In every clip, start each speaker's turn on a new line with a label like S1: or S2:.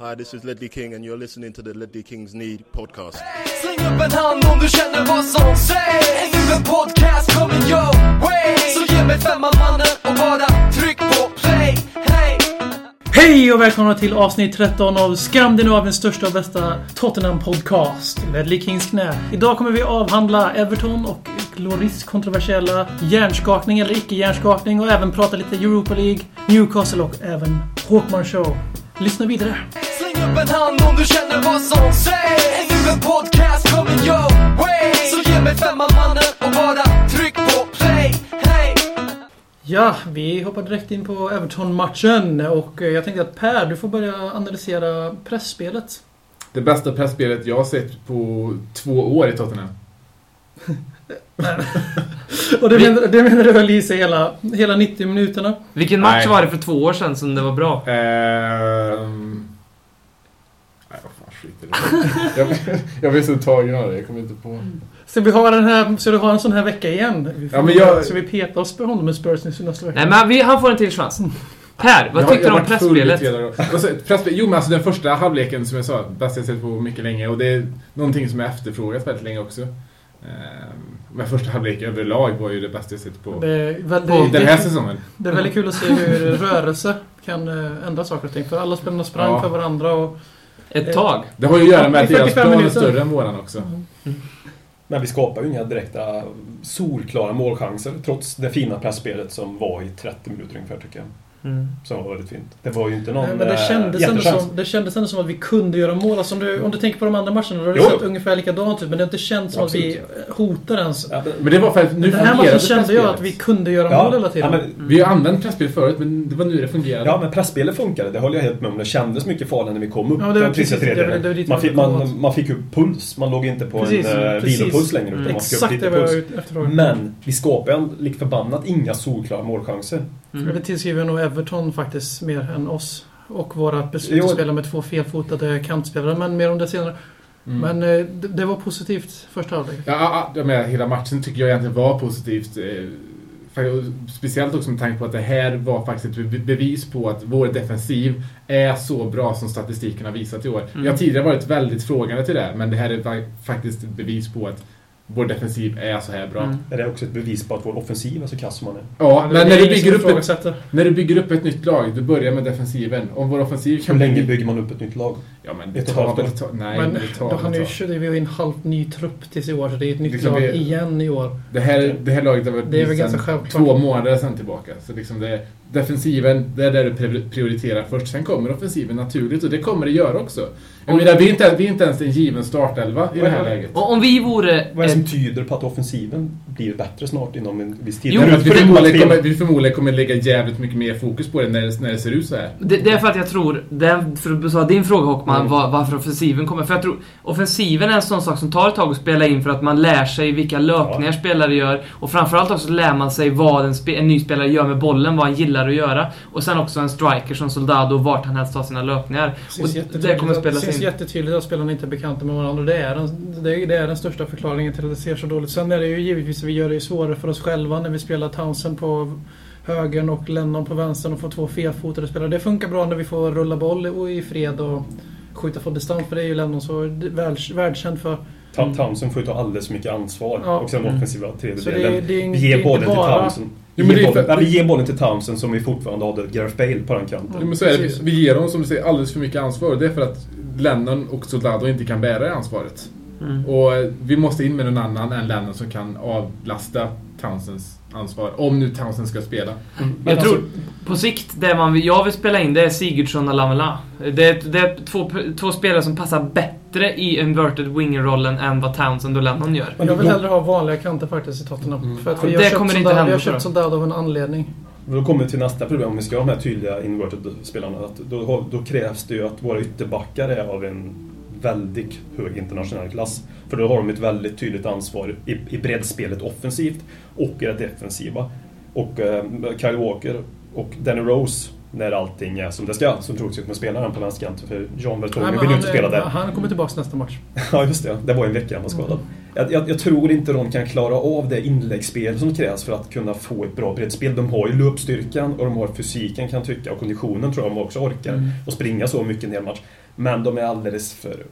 S1: Hi, this is Ledley King, and you're listening to the Ledley Kings Need podcast.
S2: Släng upp en hand om du känner vad som sägs nu en podcast coming your way Så ge mig femman mannen och bara tryck på play Hey!
S3: Hej och välkomna till avsnitt 13 av Skandinaviens största och bästa Tottenham-podcast. Ledley Kings knä. Idag kommer vi avhandla Everton och Loris kontroversiella hjärnskakning eller icke-hjärnskakning och även prata lite Europa League, Newcastle och även Hawkman Show. Lyssna vidare.
S2: Upp en hand om du känner vad som sägs Är nu en podcast coming your way Så ge mig femman mannen och bara tryck på play Hey!
S3: Ja, vi hoppar direkt in på Everton-matchen och eh, jag tänkte att Per, du får börja analysera pressspelet.
S4: Det bästa pressspelet jag har sett på två år i Tottenham.
S3: Och det menar, det menar du väl i sig hela, hela 90 minuterna?
S5: Vilken match
S4: Nej.
S5: var det för två år sedan som det var bra?
S4: Ehm... Det. jag, jag blir så tagen av det, jag kommer inte på...
S3: Så vi har den här, så du har en sån här vecka igen?
S4: Ja, men jag-
S3: Så vi petar oss på honom med Spurs nästa vecka?
S5: Nej, men vi, han får en till chans. Per, vad
S4: Jag-
S5: tyckte du om pressspelet?
S4: pressspel- Jo, men alltså den första halvleken som jag sa, bästa jag sett på mycket länge. Och det är någonting som jag efterfrågat väldigt länge också. Ehm, Men första halvlek överlag var ju det bästa jag sett på
S3: Det är, väldigt,
S4: på den här säsongen.
S3: det är väldigt kul att se hur rörelse kan eh, ändra saker och ting. För alla spelarna sprang
S4: Ja.
S3: för varandra och...
S5: Ett tag.
S4: Det har ju att göra med att deras
S3: 45
S4: plan är
S3: minuter.
S4: större än våran också.
S6: Men vi skapar ju inga direkta solklara målchanser trots det fina pressspelet som var i 30 minuter ungefär tycker jag.
S5: Mm.
S6: Som var väldigt fint. Det var ju inte någon
S3: Nej, men det
S6: eh,
S3: kändes, ändå som, det kändes ändå som att vi kunde göra mål. Alltså om, du, om du tänker på de andra matcherna, då har det sett ungefär likadant ut. Men det har inte känts som att vi hotar ens.
S6: Ja, men,
S4: det var för att nu
S3: Den här matchen kände jag att vi kunde göra
S6: ja,
S3: mål hela tiden.
S6: Ja, men,
S4: Vi har använt presspel förut, men det var nu det fungerade.
S6: ja, men pressspelet funkade. Det håller jag helt med om. Det kändes mycket farligare när vi kom upp.
S3: Ja, det var
S6: den sista
S3: precis- det var-
S6: tredjedelen.
S3: det var dit
S6: man, fick, man, man fick upp puls. Man låg inte på
S3: Precis,
S6: en
S3: precis.
S6: vilopuls längre. Utan
S5: Mm.
S6: man fick upp
S3: Exakt det
S6: lite
S3: var jag
S6: puls. Men vi skapar ju lik förbannat inga solklara målchanser.
S5: Mm.
S3: Det tillskriver nog Everton faktiskt mer än oss. Och våra beslut att spela med två felfotade kantspelare. Men mer om det senare.
S4: Mm.
S3: Men eh, det, det var positivt första halvlek.
S4: Ja, ja, men hela matchen tycker jag egentligen var positivt. eh, Speciellt också med tanke på att det här var faktiskt ett be- bevis på att vår defensiv är så bra som statistiken har visat i år.
S5: Mm.
S4: Jag har tidigare varit väldigt frågande till det, men det här är fa- faktiskt ett bevis på att vår defensiv är så här bra.
S5: Mm.
S6: Är det också ett bevis på att vår offensiv är så kass som man är?
S4: Ja,
S3: det
S4: men
S3: är
S4: när du,
S3: ingen
S4: bygger upp ett, när du bygger upp ett nytt lag, du börjar med defensiven. Om vår offensiv
S6: Hur
S4: kan
S6: länge
S4: bli-
S6: bygger man upp ett nytt lag?
S4: Ja, men det tar
S6: halvt
S4: väl...
S6: år.
S4: ta- Nej,
S3: Men
S4: det tar
S3: då
S4: väl
S3: han
S4: ett
S3: ju en halvt ny trupp tills i år. Så det är ett nytt
S4: Liksom
S3: lag
S4: vi-
S3: igen i år.
S4: Det här, det här laget har varit
S3: Det är väl
S4: sedan
S3: ganska
S4: två månader sedan tillbaka. Så liksom det, defensiven, det är där du pri- prioriterar först. Sen kommer offensiven naturligt och det kommer det göra också. Jag menar, vi är, inte, vi är inte ens en given startelva i det här läget.
S5: Och om vi vore...
S6: Vad är det som tyder på att offensiven blir bättre snart inom en viss tid?
S5: Jo,
S4: att vi, förmodligen kommer, vi förmodligen kommer lägga jävligt mycket mer fokus på det när, det- när det ser ut så här.
S5: Det, det är för att jag tror, den, för att besvara din fråga Håkman,
S4: Mm.
S5: var, varför offensiven kommer. För jag tror, offensiven är en sån sak som tar ett tag att spela in för att man lär sig vilka löpningar spelare gör. Och framförallt också lär man sig vad en, spe, en ny spelare gör med bollen, vad han gillar att göra. Och sen också en striker som Soldado, vart han helst tar sina löpningar.
S3: Det
S5: Och det kommer
S3: att-
S5: spelas
S3: det syns
S5: in.
S3: jättetydligt att spelarna inte är bekanta med varandra. Det är, den, det, är, det är den största förklaringen till att det ser så dåligt. Sen är det ju givetvis att vi gör det svårare för oss själva när vi spelar Townsend på högern och Lennon på vänstern och får två felfotade spelare. Det funkar bra när vi får rulla boll i fred och skjuta från distans. För det är ju Lennon så världskänd för.
S6: Ta- Townsend får ju ta alldeles för mycket ansvar.
S3: Ja.
S6: Och sen
S5: Mm.
S6: offensiva
S3: det,
S6: tredjedelen.
S3: är- det,
S6: Vi ger bollen till. Townsend.
S4: Jo, men för-
S6: bollen, ja, vi ger bollen till Townsend som vi fortfarande hade Gareth Bale på den kanten.
S4: Jo, men så är det. Vi ger dem som du säger alldeles för mycket ansvar. Och det är för att Lennon och Soldado inte kan bära det ansvaret.
S5: Mm.
S4: Och eh, vi måste in med någon annan än Lennon som kan avlasta Townsends ansvar. Om nu Townsend ska spela.
S3: Men
S5: Jag
S3: alltså-
S5: tror, på sikt, det man vill, jag vill spela in det är Sigurdsson och Lamela. Det är, det är två, två spelare som passar bättre i inverted winger-rollen än vad Townsend och Lennon gör.
S6: Men
S3: jag vill hellre ha vanliga kanter faktiskt i Tottenham.
S4: Mm.
S3: För att vi
S5: det
S3: har
S5: kommer inte
S3: Soldado- vi
S5: hända,
S3: har köpt
S5: jag.
S3: Soldado av en anledning.
S6: Men Då kommer vi till nästa problem om vi ska ha de här tydliga inverted-spelarna. Att då, då krävs det ju att våra ytterbackar är av en väldigt hög internationell klass. För då har de ett väldigt tydligt ansvar i, i breddspelet offensivt och i det defensiva. Och eh, Kyle Walker och Danny Rose, när allting är som det ska, som troligtvis kommer spela den på vänsterkanten. För
S3: Nej, men
S6: vill ju inte spela där.
S3: han kommer tillbaka nästa match.
S6: Ja, just det. Det var en vecka han var skadad. Jag, jag, jag tror inte de kan klara av det inläggsspel som krävs för att kunna få ett bra breddspel. De har ju löpstyrkan och de har fysiken kan jag tycka och konditionen tror jag de också orkar.
S3: Mm.
S6: Och springa så mycket hel match. Men de är alldeles för,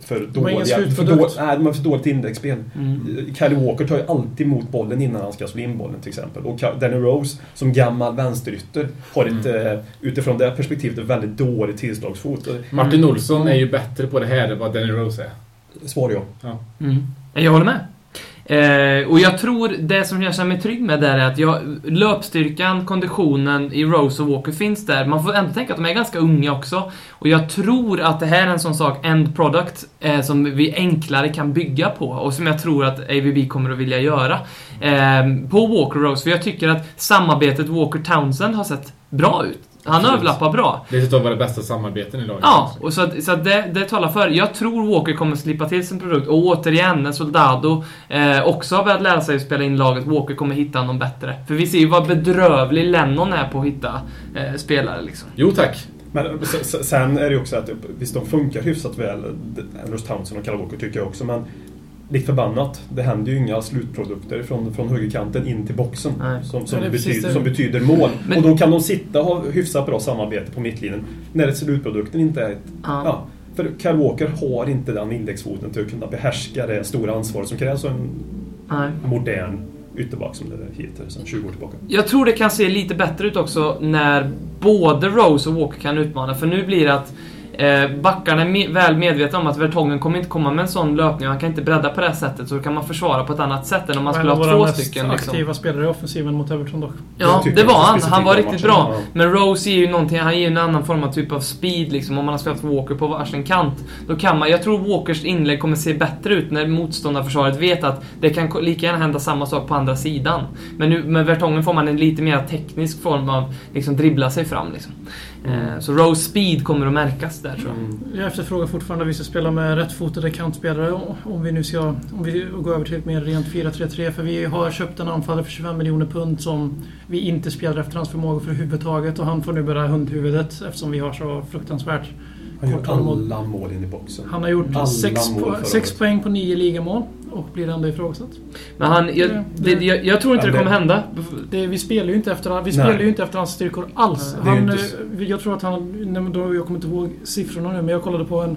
S6: för dåliga. För, då, nej, de har för dåligt indexspel.
S5: Mm.
S6: Kyle Walker tar ju alltid emot bollen innan han ska slå in bollen till exempel. Och Danny Rose, som gammal vänsterytter, har ett,
S5: Mm.
S6: eh, utifrån det perspektivet ett väldigt dåligt tillslagsfot.
S4: Martin Olsson är ju bättre på det här än vad Danny Rose är.
S6: Svar ja.
S5: Mm. Jag håller med. Eh, och jag tror det som jag känner mig trygg med där är att jag, löpstyrkan, konditionen i Rose och Walker finns där. Man får ändå tänka att de är ganska unga också. Och jag tror att det här är en sån sak, end product, eh, som vi enklare kan bygga på. Och som jag tror att AVB kommer att vilja göra. Eh, på Walker Rose. För jag tycker att samarbetet Walker-Townsend har sett bra ut. Han överlappar bra.
S4: Det är ett av våra bästa samarbeten i laget.
S5: Ja, och så, att, så att det, det talar för. Jag tror Walker kommer slippa till sin produkt. Och återigen, när Soldado eh, också har börjat lära sig att spela in laget, Walker kommer hitta någon bättre. För vi ser ju vad bedrövlig Lennon är på att hitta eh, spelare liksom.
S4: Jo tack.
S6: Men sen är det ju också att visst, de funkar hyfsat väl, Andrews Townsend och Kyle Walker tycker jag också, men likt förbannat, det händer ju inga slutprodukter från, från högerkanten in till boxen
S5: Nej.
S6: som, som,
S3: Ja,
S6: betyder, som betyder mål.
S5: Men-
S6: och då kan de sitta och ha hyfsat bra samarbete på mittlinjen när slutprodukten inte är ett...
S5: Ja.
S6: Ja, för Kyle Walker har inte den indexfoten till att kunna behärska det stora ansvaret som krävs av en
S5: Nej.
S6: modern ytterback som det heter sedan 20 år tillbaka.
S5: Jag tror det kan se lite bättre ut också när både Rose och Walker kan utmana. För nu blir det att eh, backarna är me- väl medvetna om att Vertongen kommer inte komma med en sån löpning och han kan inte bredda på det här sättet. Så då kan man försvara på ett annat sätt än om man
S3: En
S5: skulle ha två stycken. Liksom.
S3: aktiva spelare i offensiven mot Everton dock.
S5: Ja, det var han. Han var riktigt
S6: matchen,
S5: bra. Men Rose ger ju någonting, han ger ju en annan form av typ av speed liksom. Om man har spelat Walker på varsin kant. Då kan man, jag tror Walkers inlägg kommer se bättre ut när motståndarförsvaret vet att det kan lika gärna hända samma sak på andra sidan. Men nu med Vertongen får man en lite mer teknisk form av liksom dribbla sig fram liksom. Eh, så Rose speed kommer att märkas där tror jag.
S3: Jag efterfrågar fortfarande att vi ska spela med rättfotade kantspelare om vi nu ska om vi går över till ett mer rent 4-3-3. För vi har köpt en anfallare för 25 miljoner pund som vi inte spelar efter hans förmåga för överhuvudtaget. Och han får nu bära hundhuvudet eftersom vi har så fruktansvärt
S6: Han
S3: mot-
S6: alla mål in i boxen.
S3: Han har gjort
S6: Alla
S3: sex,
S6: mål
S3: po-
S6: förra
S3: sex poäng på nio ligamål och blir ändå ifrågasatt.
S5: Men han, jag, det, jag, jag tror inte det
S6: det-
S5: kommer hända.
S3: Det, vi spelar ju inte efter, vi
S6: Nej.
S3: spelar ju inte efter hans styrkor alls.
S6: Nej, det
S3: Han,
S6: inte
S3: eh, jag tror att han... då- Jag kommer inte ihåg siffrorna nu, men jag kollade på en,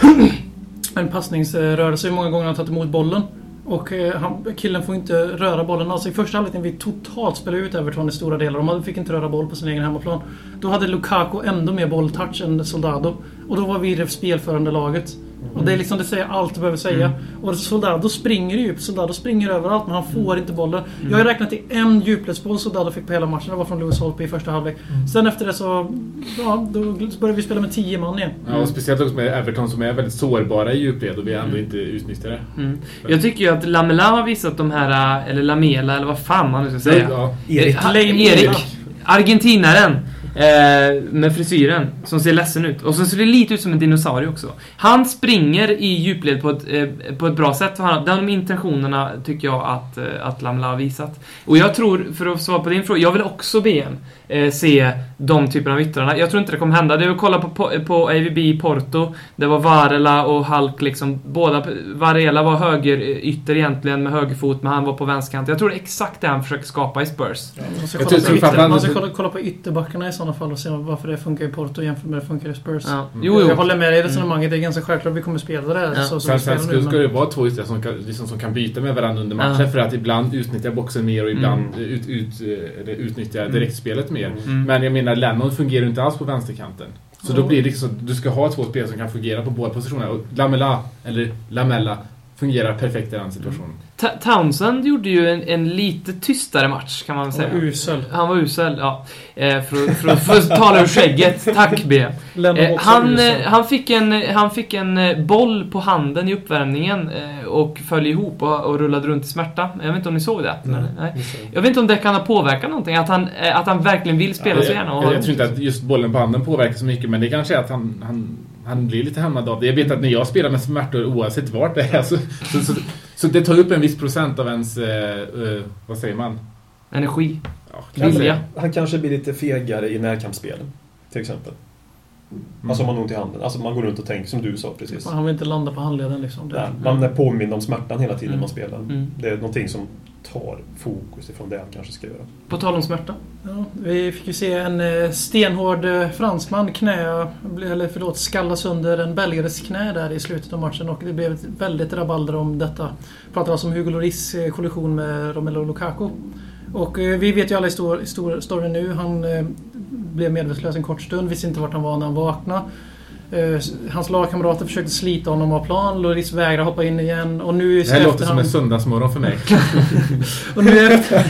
S3: en passningsrörelse hur många gånger han tagit emot bollen. Och eh, han, killen får inte röra bollen alls. I första halvlek när vi totalt spelade ut Everton i stora delar, de fick inte röra boll på sin egen hemmaplan. Då hade Lukaku ändå mer bolltouch än Soldado. Och då var vi det spelförande laget. Och det är liksom, det säger allt du behöver säga. Och Soldado springer ju djupt, Soldado springer överallt men han får inte bollen. Jag har räknat till en djupledsboll Soldado fick på hela matchen. Det var från Lewis Holtby i första halvlek. Sen efter det så... Ja, då började vi spela med 10 man igen.
S4: Ja, och speciellt också med Everton som är väldigt sårbara i djupled och vi ändå inte utnyttjar det.
S5: Mm. Jag tycker ju att Lamela har visat de här, eller Lamela eller vad fan man nu ska säga.
S4: Ja.
S6: Erik.
S5: Eh, Erik.
S3: Erik.
S5: Argentinaren. Eh, med frisyren, som ser ledsen ut. Och så ser det lite ut som en dinosaurie också. Han springer i djupled på ett, eh, på ett bra sätt. Han- De intentionerna tycker jag att, eh, att Lamla har visat. Och jag tror, för att svara på din fråga, jag vill också BM eh, se de typerna av yttrarna. Jag tror inte det kommer hända. Det är att kolla på, på, på AVB i Porto. Det var Varela och Hulk liksom. Båda, Varela var högerytter egentligen med högerfot, men han var på vänsterkant. Jag tror det är exakt det han försöker skapa i Spurs.
S3: Man ska
S4: Jag
S3: kolla,
S4: tror-
S3: på, ytter,
S4: framförallt-
S3: man ska kolla, kolla på ytterbackarna i sådana fall och se varför det funkar i Porto jämfört med det funkar i Spurs.
S5: Ja.
S4: Mm.
S5: Jo, jo.
S3: Jag håller med dig i resonemanget. Det är ganska självklart att vi kommer spela det
S5: Ja.
S3: så som
S4: Sen, sen
S3: nu.
S4: ska det vara två yttrar som, kan- liksom, som kan byta med varandra under matchen
S5: Ja.
S4: för att ibland utnyttja boxen mer och ibland
S6: Mm.
S4: ut, ut, eller utnyttja
S6: Mm.
S4: direktspelet mer.
S5: Mm.
S4: Men jag menar, Lennon fungerar ju inte alls på vänsterkanten. Så då blir det liksom, du ska ha två spelare som kan fungera på båda positionerna. Och Lamela, eller Lamella, fungerar perfekt i den situationen.
S5: Townsend gjorde ju en, en lite tystare match, kan man väl
S3: Han
S5: säga.
S3: var usel.
S5: Han var usel, ja. Eh, för, för, för, för att tala ur skägget. Tack B. Eh, han, eh, han, fick en, han fick en eh, boll på handen i uppvärmningen eh, och föll ihop och, och rullade runt i smärta. Jag vet inte om ni såg det?
S6: Nej.
S5: Nej. Jag vet inte om det kan ha påverkat någonting, att han, att han verkligen vill spela så gärna. och
S4: Jag,
S5: har
S4: jag tror inte att just bollen på handen påverkar så mycket, men det kanske är att han, han, han blir lite hämmad av det. Jag vet att när jag spelar med smärtor, oavsett vart det är, så, så, så, så det tar upp en viss procent av ens, eh, eh, vad säger man?
S5: Energi.
S4: Ja,
S5: Vilja.
S6: Han kanske blir lite fegare i närkampsspelen. Till exempel.
S4: Mm.
S6: Alltså om man har ont i handen. Alltså man går runt och tänker som du sa precis.
S3: Han vill inte landa på handleden liksom.
S6: Nej, man är påmind om smärtan hela tiden
S5: Mm.
S6: man spelar.
S5: Mm.
S6: Det är någonting som tar fokus ifrån det han kanske ska göra.
S5: På tal om smärta.
S3: Ja, vi fick ju se en eh, stenhård eh, fransman knä, eller förlåt, skalla sönder en belgares knä där i slutet av matchen och det blev ett väldigt rabalder om detta. Pratar alltså om Hugo Lloris eh, kollision med Romelu Lukaku. Och vi vet ju alla i stor, stor, storyn nu. Han blev medvetslös en kort stund, visste inte vart han var när han vaknade. Eh, Hans lagkamrater försökte slita honom av plan. Loris vägrade hoppa in igen. Och nu
S4: Det här låter som en söndagsmorgon för mig.
S3: och nu, efter,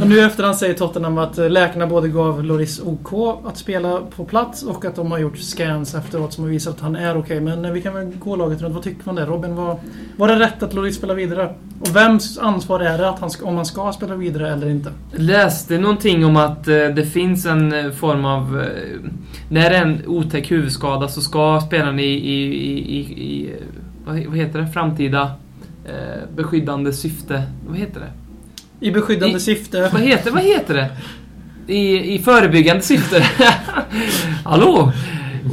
S3: och nu efterhand säger Tottenham att eh, läkarna både gav Loris OK att spela på plats och att de har gjort scans efteråt som har visat att han är okej. Men eh, vi kan väl gå laget runt. Vad tycker man där? Robin, var, var det rätt att Loris spelar vidare? Och vems ansvar är det att han ska, om han ska spela vidare eller inte?
S5: läste någonting om att det finns en form av... När det är en otäck huvudskada så ska spelaren i, i, i, i, vad, heter det? Framtida eh, beskyddande syfte. Vad heter det?
S3: I beskyddande syfte.
S5: Vad heter, vad heter det? I, I förebyggande syfte. Hallå!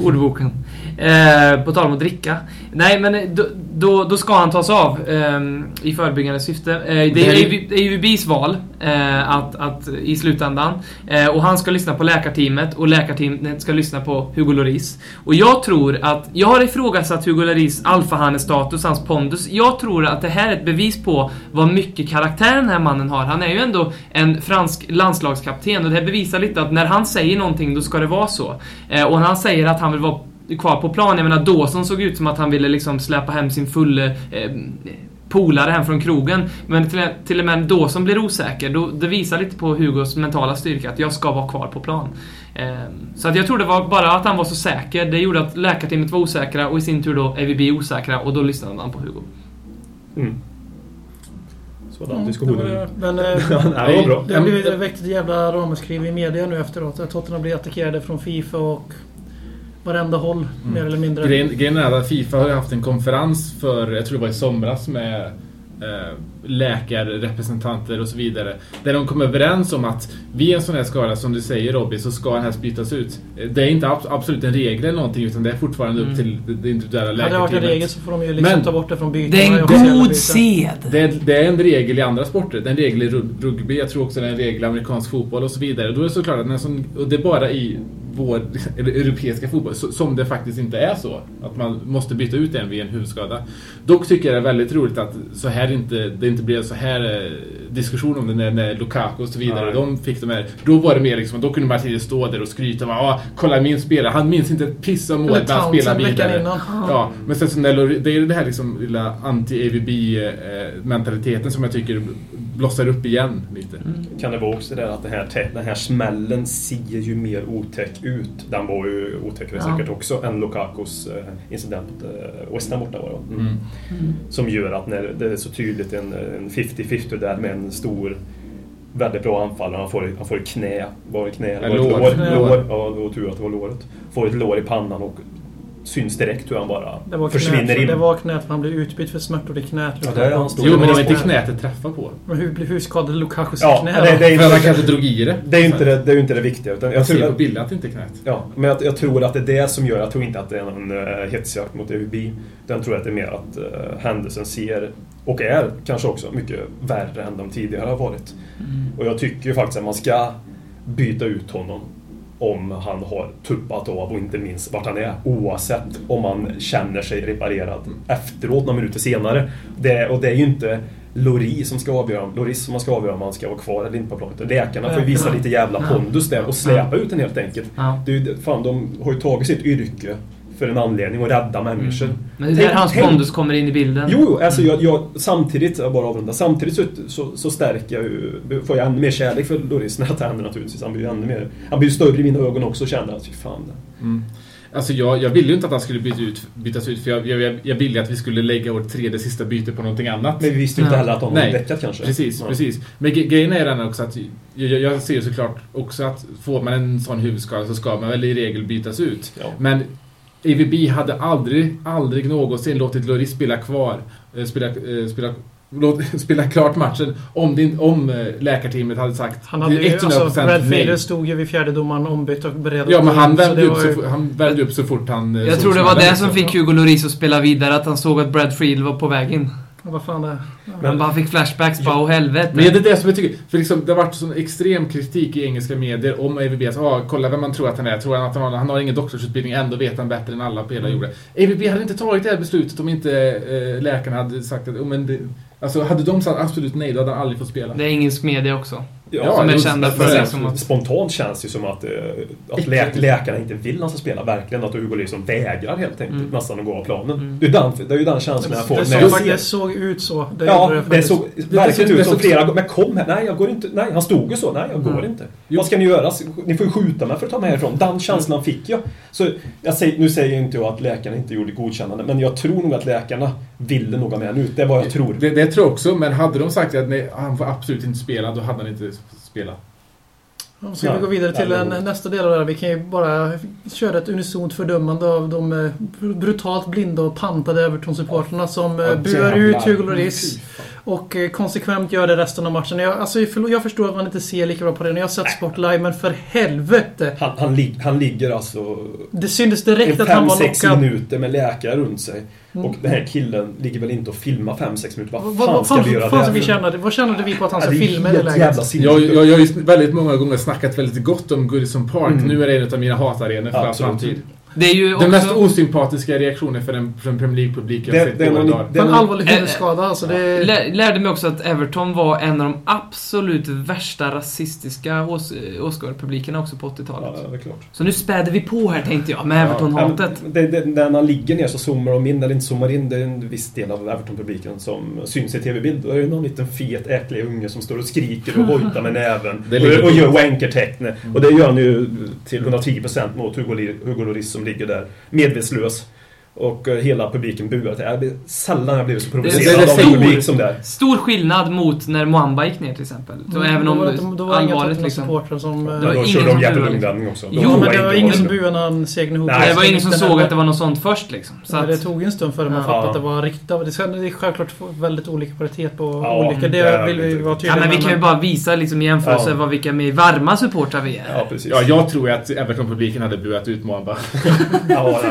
S5: Ordboken. Eh, på tal om att dricka. Nej, men då, då, då ska han tas av eh, i förebyggande syfte. Eh, det är ju- UVBs val eh, att, att, i slutändan. Eh, och han ska lyssna på läkarteamet och läkarteamet ska lyssna på Hugo Lloris. Och jag tror att, jag har ifrågasatt Hugo Lloris alfahanne-status, hans pondus. Jag tror att det här är ett bevis på vad mycket karaktär den här mannen har. Han är ju ändå en fransk landslagskapten och det här bevisar lite att när han säger någonting, då ska det vara så. Eh, och när han säger att han vill vara kvar på plan, jag menar Dawson såg ut som att han ville liksom släppa hem sin fulle eh, polare hem från krogen. Men till, till och med Dawson blir osäker. Då, det visar lite på Hugos mentala styrka, att jag ska vara kvar på plan. Eh, så att jag tror det var bara att han var så säker, det gjorde att läkarteamet var osäkra och i sin tur då AVB osäkra och då lyssnade man på Hugo.
S6: Mm. Så den
S3: Mm,
S6: diskussionen.
S3: Men eh,
S6: det var bra.
S3: det har blivit det väckt ett jävla ramaskri i media nu efteråt. Att Tottenham blir attackerade från Fifa och varenda håll, mer eller mindre.
S4: Grejen, grejen är att Fifa har haft en konferens för, jag tror det var i somras med eh, läkarrepresentanter och så vidare. Där de kom överens om att vid en sån här skada, som du säger Robin, så ska den här bytas ut. Det är inte ab- absolut en regel eller någonting utan det är fortfarande upp
S5: Mm.
S4: till det- individuella
S3: Hade det varit en regel
S4: läkarteamet.
S3: så får de ju liksom
S4: Men-
S3: ta bort det från byten.
S5: Det är en god sed!
S4: Det är, det är en regel i andra sporter. Det är en regel i rug- rugby, jag tror också det är en regel i amerikansk fotboll och så vidare. Då är det såklart att när sån, och det är bara i vår eller europeiska fotboll som det faktiskt inte är så. Att man måste byta ut en vid en huvudskada. Dock tycker jag det är väldigt roligt att så här inte, det inte blev så här eh, diskussion om det när, när Lukaku och så vidare.
S6: Nej.
S4: De fick de här, då var det mer liksom, då kunde Martinez stå där och skryta. och Ah, kolla min spelare, han minns inte ett piss
S3: Eller
S4: målet när han spelar vidare.
S3: innan.
S4: Ja, men sen så när det är det här liksom lilla anti-AVB-mentaliteten som jag tycker blossar upp igen lite.
S6: Kan det vara också det att den här, den här smällen ser ju mer otäck ut. Den var ju otäckare
S5: Ja.
S6: säkert också än Lukakos eh, incident. Eh, West Ham borta var det
S4: Mm.
S6: Som gör att när det är så tydligt en, en 50-50 där med en stor Väldigt bra anfallare. Han får, han får ett knä. Var det knä? Det
S4: lår.
S6: lår?
S4: Lår.
S6: lår. Ja, det var tur att det var låret. Får ett lår i pannan och syns direkt hur han bara
S3: Det var,
S6: försvinner
S3: knät,
S6: in.
S3: det var knät för han blev utbytt för smärtor i knät.
S6: Ja, det är han stor.
S4: Jo, men det var inte
S6: var-
S4: knät det träffade på.
S3: Men hur, hur skadade Lukakus
S6: Ja,
S3: knä
S6: det, det, är
S4: För att han
S6: inte,
S4: kanske drog i det.
S6: det, är ju inte det, det är inte det viktiga. Utan jag
S4: Jag ser
S6: tror
S4: på
S6: att,
S4: bilden att det inte är knät.
S6: Ja, men jag, jag tror att det är det som gör, jag tror inte att det är någon uh, hetsjakt mot EUB. Den tror jag att det är mer att uh, händelsen ser, och är kanske också, mycket värre än de tidigare har varit. Och jag tycker ju faktiskt att man ska byta ut honom om han har tuppat av och inte minst vart han är. Oavsett om han känner sig reparerad efteråt, några minuter senare. Det, och det är ju inte Lori som ska avgöra, Loris som ska avgöra om han ska vara kvar eller inte på planet. Läkarna får ju visa lite jävla pondus där och släpa ut den helt enkelt. Det är fan, de har ju tagit sitt yrke för en anledning och rädda människor.
S5: Men det är där hans pondus kommer in i bilden.
S6: Jo, jo, alltså jag, jag, samtidigt, jag bara avrunda, samtidigt så, så, så stärker jag ju, får jag ännu mer kärlek för Loris när det händer naturligtvis. Han blir ju ännu mer, han blir ju större i mina ögon också och känner att fy fan.
S4: Mm. Alltså jag, jag ville ju inte att han skulle byta ut, bytas ut för jag, jag, jag ville att vi skulle lägga vårt tredje sista byte på någonting annat.
S6: Men vi visste ju inte heller att
S4: Nej,
S6: var däckat kanske.
S4: Precis,
S6: Ja.
S4: precis. Men grejen är den också att jag, jag- jag ser såklart också att får man en sån huvudskada så ska man väl i regel bytas ut.
S6: Ja.
S4: Men AVB hade aldrig, aldrig någonsin låtit Loris spela kvar, eh, spela, eh, spela, låt, spela klart matchen om, inte- om eh, läkarteamet hade sagt
S3: Han hade ju,
S4: 100%
S3: alltså, Brad
S4: nej.
S3: Fader stod ju vid fjärdedomaren ombytt och beredd
S4: Ja, men han
S3: så
S4: värmde,
S3: det
S4: upp så,
S3: ju-
S4: fort- han värmde upp så fort han
S5: Jag tror det var det som fick Hugo Lloris att spela vidare, att han såg att Brad Friedel var på väg in.
S3: Vad fan det är.
S5: Man bara fick flashbacks, bara åh helvete.
S4: Men det är det som jag tycker, för liksom, det har varit sån extrem kritik i engelska medier om. Så, ah, kolla vem man tror att han är. Tror han att han har, han har ingen doktorsutbildning, ändå vet han bättre än alla på hela jorden. AVB hade inte tagit det här beslutet om inte eh, läkarna hade sagt att, oh, men det, alltså hade de sagt absolut nej, då hade han aldrig fått spela.
S5: Det är engelsk media också.
S6: Ja,
S5: som är
S6: men-
S5: kända
S6: men
S5: för
S6: sen
S5: liksom att-
S6: Spontant känns det ju som att, eh, att lä läkarna inte vill att han ska spela. Verkligen att Hugo liksom vägrar helt enkelt
S5: Mm.
S6: nästan att gå av planen.
S5: Mm.
S6: Det, är den, det är ju den känslan jag får
S3: Det såg,
S6: jag
S3: faktiskt- det
S6: ser...
S3: såg ut så. Det
S6: Ja, det
S3: faktiskt.
S6: såg
S4: det
S6: verkligen ut
S4: det
S6: som
S4: såg-
S6: flera gånger. Men kom här, nej jag går inte. Nej, han stod ju så. Nej, jag går
S3: Mm.
S6: inte. Vad ska ni göra? Ni får ju skjuta mig för att ta mig härifrån. Den känslan fick jag. Så jag säger, nu säger jag inte jag att läkarna inte gjorde godkännande, men jag tror nog att läkarna ville nog ha med ut. Det är vad jag tror.
S4: Det, det tror jag också, men hade de sagt att nej, han får absolut inte spela, då hade han inte spelat.
S3: Ja, Ska vi gå vidare till en, nästa del av det här? Vi kan ju bara köra ett unisont fördömande av de eh, brutalt blinda och pantade Everton-supporterna som eh,
S6: Ja,
S3: buar ut Hugo Lloris och eh, konsekvent gör det resten av matchen. Jag, alltså, jag förstår att man inte ser lika bra på det när jag har sett sport live, men för helvete!
S6: Han, han, lig, han ligger alltså
S3: Det syntes direkt att han var
S6: 5-6
S3: knockad.
S6: minuter med läkare runt sig.
S3: Mm.
S6: Och den här killen ligger väl inte och filmar 5-6 minuter. Vad
S3: Vad,
S6: fan
S3: vad
S6: ska vi göra
S3: fan
S6: där?
S3: vi känna? Vad kände vi på att han ska filma i det läget?
S4: Jag, jag, jag har ju väldigt många gånger snackat väldigt gott om Goodison Park.
S6: Mm.
S4: Nu är det en av mina hatarenor för all framtid.
S5: Det är ju
S4: Den mest
S5: också...
S4: osympatiska reaktionen för en, för en Premier League-publik jag sett på några dagar.
S6: det-
S3: För en allvarlig
S5: Eh,
S3: huvudskada alltså. Det,
S5: Lä, lärde mig också att Everton var en av de absolut värsta rasistiska ås, åskådarpublikerna också på 80-talet.
S6: Ja, det är klart.
S5: Så nu späder vi på här tänkte jag, med Everton-hatet.
S6: Ja, när man ligger ner så zoomar de in, eller inte zoomar in, det är en viss del av Everton-publiken som syns i TV-bild. Då är det någon liten fet, äcklig unge som står och skriker och hojtar med näven. Och, och gör wankertecknet. Och det gör han ju till 110% mot Hugo, Hugo Lloris som ligger där medvetslös. Och eh, hela publiken buar. Jag blir, sällan jag blivit så
S4: det-
S6: provocerad
S4: det
S6: av en publik som där.
S5: Stor skillnad mot när Mwamba gick ner till exempel. Så
S3: Mm,
S5: även
S3: då
S5: om
S3: var det då var det inga
S5: allvarligt
S3: Tottenham
S5: liksom.
S3: supportrar som... eh,
S5: var
S6: Då
S5: ingen
S6: körde de
S5: som
S6: jävligt
S5: buade.
S6: lugn också.
S5: Jo,
S3: men
S6: buade
S3: det var
S6: inte
S3: ingen
S6: och-
S3: som buade när han segnade ihop.
S6: Nej,
S5: Det var ingen som såg att det var något sånt först liksom. Så att,
S3: det tog en stund före man
S5: Ja.
S3: fattade att det var riktigt... Det är självklart väldigt olika kvalitet på
S6: Ja,
S3: olika.
S6: det
S3: vill vi vara
S5: ja,
S3: tydliga
S5: men vi kan ju bara visa liksom i jämförelse
S6: Ja.
S5: vad vilka mer varma supportrar vi är.
S6: Ja, precis.
S4: Ja, jag tror ju att Everton-publiken hade buat ut Mwamba.
S6: Ja,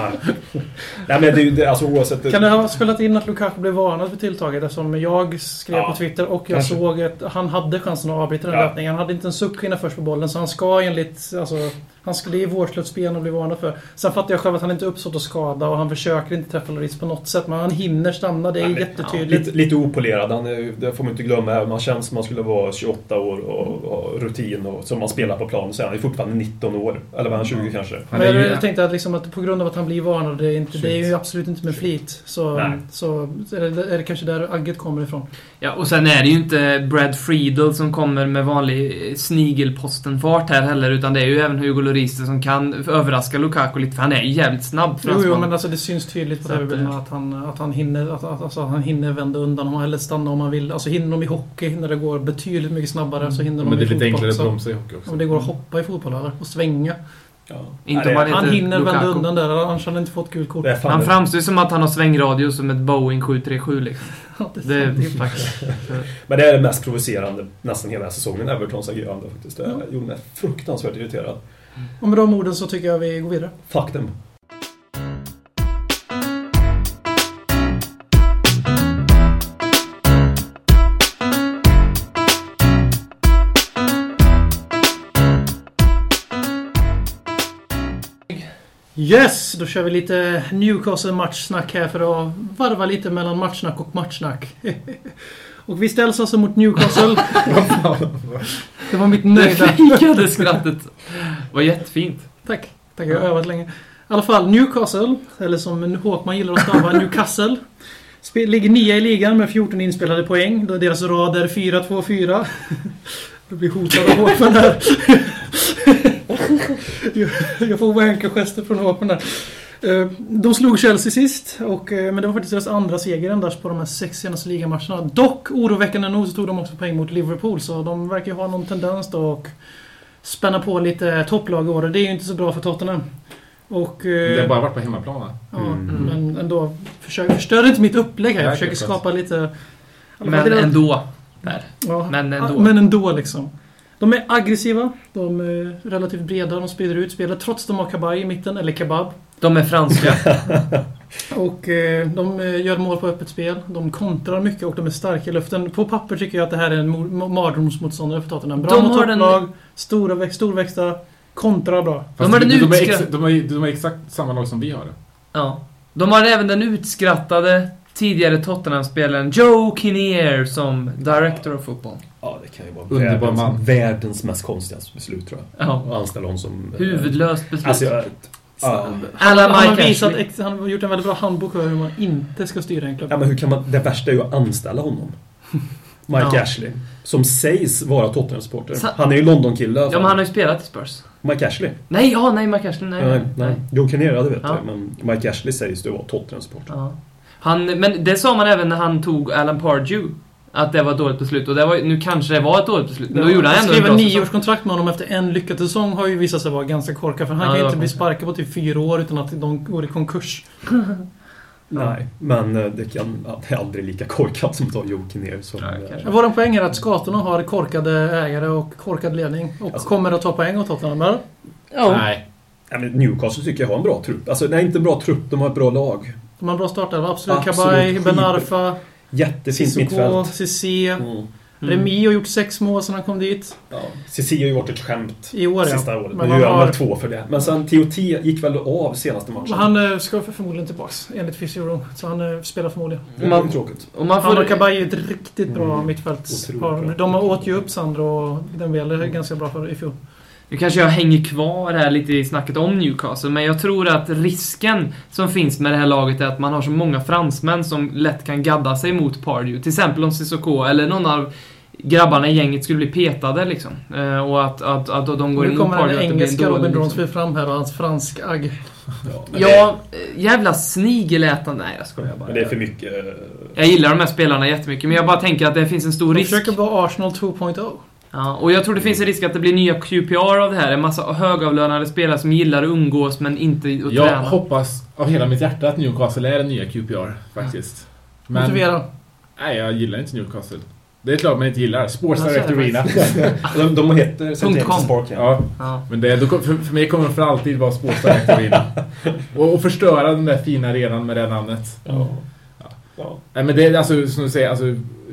S6: nej. men det det, alltså oavsett...
S3: Kan det ha spelat in att Lukaku blev varnad för tilltaget? Eftersom jag skrev
S6: Ja,
S3: på Twitter och jag
S6: kanske.
S3: såg att han hade chansen att avbryta den
S6: Ja.
S3: löpningen. Han hade inte en suck innan först på bollen, så han ska enligt... Alltså, han är vårdslöst spel att bli varnad för. Sen fattar jag själv att han inte uppsåt att skada och han försöker inte träffa Lloris på något sätt. Men han hinner stanna, det är
S6: Nej,
S3: jättetydligt.
S6: Lite, lite opolerad, han är, det får man inte glömma. Även om han känns som han skulle vara 28 år och, och rutin och som han spelar på planen så är han fortfarande 19 år. Eller var han 20 kanske?
S4: Han
S3: Men jag,
S4: ju-
S3: jag tänkte att, liksom att på grund av att han blir varnad, det är, inte, det är ju absolut inte med flit. Så,
S6: Nej.
S3: så är, det, är det kanske där agget kommer ifrån.
S5: Ja, och sen är det ju inte Brad Friedel som kommer med vanlig snigelpostenfart här heller, utan det är ju även Hugo Lloris som kan överraska Lukaku lite, för han är ju jävligt snabb
S3: Jo, jo, men alltså det syns tydligt på
S5: Så att, eh,
S3: att han, att han hinner att, att, alltså, att han hinner vända undan om han- eller stanna om han vill. Alltså hinner de i hockey, när det går betydligt mycket snabbare, så hinner
S4: Men
S3: de
S4: det är
S3: i
S4: lite
S3: fotboll
S4: enklare att bromsa i hockey också.
S3: Ja, men det går att hoppa i fotboll eller? Och svänga.
S6: Ja.
S5: Inte
S6: Nej,
S5: om
S6: det-
S5: han
S3: hinner vända
S5: Lukaku.
S3: undan där, annars hade han inte fått gult kort.
S6: Det
S5: Han
S6: det-
S5: framstår som att han har svängradio som ett Boeing 737 liksom.
S3: Ja, det är
S5: Det
S3: det är
S5: faktiskt...
S6: Men det är det mest provocerande nästan hela säsongen, Evertons agerande faktiskt. Det
S3: Ja.
S6: gjorde mig fruktansvärt irriterad.
S3: Och med de orden så tycker jag vi går vidare.
S6: Fuck them.
S3: Yes! Då kör vi lite Newcastle matchsnack här för att varva lite mellan matchsnack och matchsnack. och vi ställs alltså mot Newcastle. det var mitt
S5: Det
S3: nöjda...
S5: fejkade skrattet var jättefint.
S3: Tack. Tack, jag har övat länge. I alla fall, Newcastle, eller som Håkman gillar att stava, Newcastle. Ligger nia i ligan med 14 inspelade poäng. Då deras rad är 4-2-4. Jag blir hotad av Håkman här. Jag- får wanker-gester från Håkman där. Eh, de slog Chelsea sist, och, eh, men det var faktiskt deras andra seger endast på de här sex senaste ligamatcherna. Dock, oroväckande nog, så tog de också poäng mot Liverpool, så de verkar ju ha någon tendens då och spänna på lite topplag i år. och Det är ju inte så bra för Tottenham. Och...
S4: Det
S3: eh,
S4: har bara varit på hemmaplan va?
S3: Ja,
S6: Mm.
S3: men ändå. Försök, förstör inte mitt upplägg här. Jag försöker skapa lite...
S5: Men
S3: det-
S5: ändå. Där.
S3: Ja,
S5: men ändå.
S3: Men ändå liksom. De är aggressiva. De är relativt breda. De sprider ut spelet trots att de har kabaj i mitten, eller kebab.
S5: De är franska.
S3: Och eh, de eh, gör mål på öppet spel. De kontrar mycket och de är starka i luften. På papper tycker jag att det här är en mo- mardrömsmotståndare för Tottenham. Bra
S5: De
S3: mot
S5: har den-
S3: topplag, stora växt, storväxta, kontrar bra.
S4: Fast
S5: De har den
S4: de, de, är ex, de, är, de är exakt samma lag som vi har.
S5: Ja. De har även den utskrattade tidigare Tottenham-spelaren Joe Kinnear som Director of Football.
S6: Ja, det kan ju vara
S4: Underbar
S6: världens,
S4: man.
S6: världens mest konstiga beslut tror jag.
S5: Ja.
S6: Att anställa honom som...
S5: Huvudlöst beslut.
S6: Alltså, jag, ja,
S5: Alla
S3: Han har, visat, han har gjort en väldigt bra handbok för hur man inte ska styra en klubb.
S6: ja, men hur kan man... Det värsta är ju att anställa honom. Mike
S5: Ja.
S6: Ashley. Som sägs vara Tottenham-supporter. Han är ju London-kille
S5: Ja, men han har ju spelat i Spurs.
S6: Mike Ashley.
S5: Nej, ja, nej, Mike Ashley. Nej,
S6: Nej,
S5: nej.
S6: nej. Joe Kinnear, det vet
S5: Ja.
S6: jag. Men Mike Ashley sägs ju vara Tottenham-supporter.
S5: Ja. Han, men det sa man även när han tog Alan Pardew. Att det var ett dåligt beslut. Och det var, nu kanske det var ett dåligt beslut. Men då gjorde han ändå
S3: skrev en nioårskontrakt med honom efter en lyckad säsong har ju visat sig vara ganska korkad. För han
S5: Ja,
S3: kan ju inte bli sparkad på typ fyra år utan att de går i konkurs.
S6: Nej, men eh, det, kan, ja, det är aldrig lika korkat som att ta Joe
S5: kanske.
S3: Vår poäng är att skatorna har korkade ägare och korkad ledning. Och
S6: Alltså-
S3: kommer att ta poäng åt Tottenham. eller?
S4: Nej.
S6: Ja, men Newcastle tycker jag har en bra trupp. Alltså, nej, inte en bra trupp, de har ett bra lag.
S3: De har en bra startelva. Absolut.
S6: Absolut.
S3: Kabay,
S6: Skit-
S3: Ben Arfa,
S6: Jättefint mittfält.
S3: Cissé.
S6: Mm.
S3: Remi har gjort sex mål sedan han kom dit.
S6: Ja. Cici har ju varit ett skämt
S3: I år ja.
S6: sista året.
S3: Men
S6: Nu gör han
S3: har-
S6: väl två för det. Men sen TOT gick väl av senaste matchen.
S3: Han eh, ska för förmodligen tillbaks enligt Fysio. Så han eh, spelar förmodligen.
S6: Det är
S5: Man-
S6: tråkigt.
S5: Och man
S3: Han
S5: får...
S3: och Kabay är ett riktigt bra
S6: Mm.
S3: mittfältspar. De åt ju upp Sandro och Dembele ganska bra för i fjol.
S5: Nu kanske jag hänger kvar här lite i snacket om Newcastle, men jag tror att risken som finns med det här laget är att man har så många fransmän som lätt kan gadda sig mot Pardew. Till exempel om Cissoko eller någon av grabbarna i gänget skulle bli petade liksom. Eh, och att, att, att de går
S3: Nu
S5: emot
S3: kommer den
S5: Pardew, att det blir en
S3: engelska Robin
S5: liksom.
S3: Bronsfield fram här och hans fransk agg.
S6: Ja,
S5: Ja, eh, jävla snigellätan. Nej, jag skojar
S6: det,
S5: bara.
S6: men det är för mycket... eh,
S5: Jag gillar de här spelarna jättemycket, men jag bara tänker att det finns en stor
S3: De
S5: risk.
S3: försöker vara Arsenal 2.0.
S5: Ja, och jag tror det finns en risk att det blir nya QPR av det här. En massa högavlönade spelare som gillar att umgås men inte att
S4: Jag
S5: träna.
S4: hoppas av hela mitt hjärta att Newcastle är den nya QPR, faktiskt. Men,
S3: Motivera.
S4: nej, jag gillar inte Newcastle. Det är ett lag man inte gillar. Sports
S5: Jag
S4: Direct Arena.
S6: de, de heter. Park. Ja.
S4: Ja,
S5: Ja.
S4: men det, för, för mig kommer de för alltid vara Sports Direct Arena. och, och förstöra den där fina arenan med det namnet.
S6: Ja. Ja.
S4: Nej, men det är alltså, som du säger, alltså,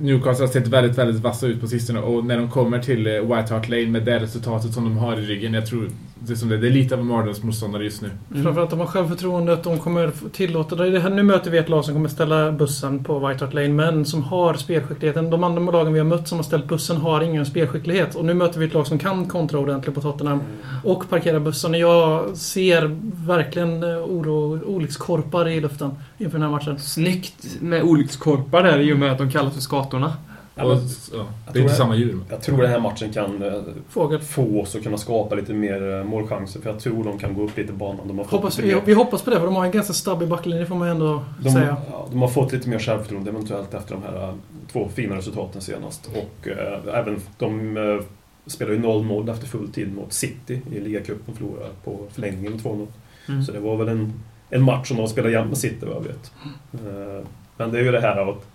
S4: Newcastle har sett väldigt, väldigt vassa ut på sistone och när de kommer till eh, White Hart Lane med det resultatet som de har i ryggen, jag tror det är, som det, det är lite av en mardrömsmotståndare just nu.
S5: Mm.
S3: Framförallt de har självförtroendet. De kommer tillåta... Det här, nu möter vi ett lag som kommer ställa bussen på White Hart Lane, men som har spelskickligheten. De andra lagen vi har mött som har ställt bussen har ingen spelskicklighet. Och nu möter vi ett lag som kan kontra ordentligt på Tottenham och parkera bussen. Jag ser verkligen eh, oro, olyckskorpar i luften inför den här matchen.
S5: Snyggt med olyckskorpar där i och med att de kallas för skatorna.
S6: Ja,
S4: och,
S6: men-
S4: ja, det är inte
S6: jag-
S4: samma djur.
S6: Jag tror den här matchen kan eh,
S3: Fågel.
S6: få oss att kunna skapa lite mer eh, målchanser. För jag tror de kan gå upp lite i banan. De har
S3: Hoppas, vi, vi hoppas på det, för de har en ganska stabil backlinje får man ändå
S6: De,
S3: säga.
S6: ja, de har fått lite mer självförtroende eventuellt efter de här eh, två fina resultaten senast. Och eh, även de eh, spelar ju 0-0 efter full tid mot City i ligacupen och förlorade på förlängningen med 2-0.
S5: Mm.
S6: Så det var väl en, en match som de spelar jämt med City vad jag vet. Eh, men det är ju det här av att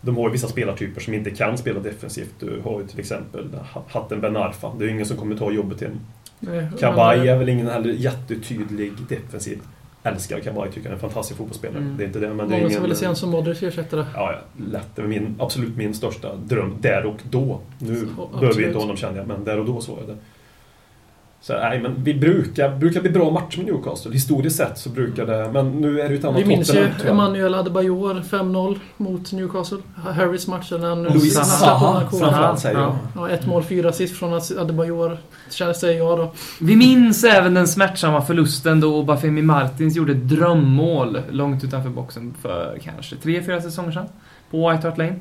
S6: de har ju vissa spelartyper som inte kan spela defensivt. Du har ju till exempel Hatten Ben Arfa. Det är ju ingen som kommer ta jobbet till Kabay
S3: men,
S6: är väl ingen heller jättetydlig defensiv. Älskar Kabay, tycker han är en fantastisk fotbollsspelare.
S5: Mm.
S6: Det är inte det, men det är
S3: Många som
S6: ingen...
S3: vill se en som Modric ersätta det.
S6: Ja, ja, lätt. Det var min, absolut min största dröm där och då. Nu behöver vi inte honom känner jag, men där och då så var det. Så nej, men vi brukar, brukar bli bra matcher med Newcastle. Historiskt sett så brukar det, men nu är det ju ett annat
S3: Vi minns ju. Emanuel Adebayor 5-0 mot Newcastle. Harrys match när han släppte den här
S6: framförallt säger jag.
S3: Ja, ett mål, fyra assist från Adebayor. Känns säger jag då.
S5: Vi minns även den smärtsamma förlusten då Bafemi Martins gjorde ett drömmål långt utanför boxen för kanske tre, fyra säsonger sedan. På White Hart Lane.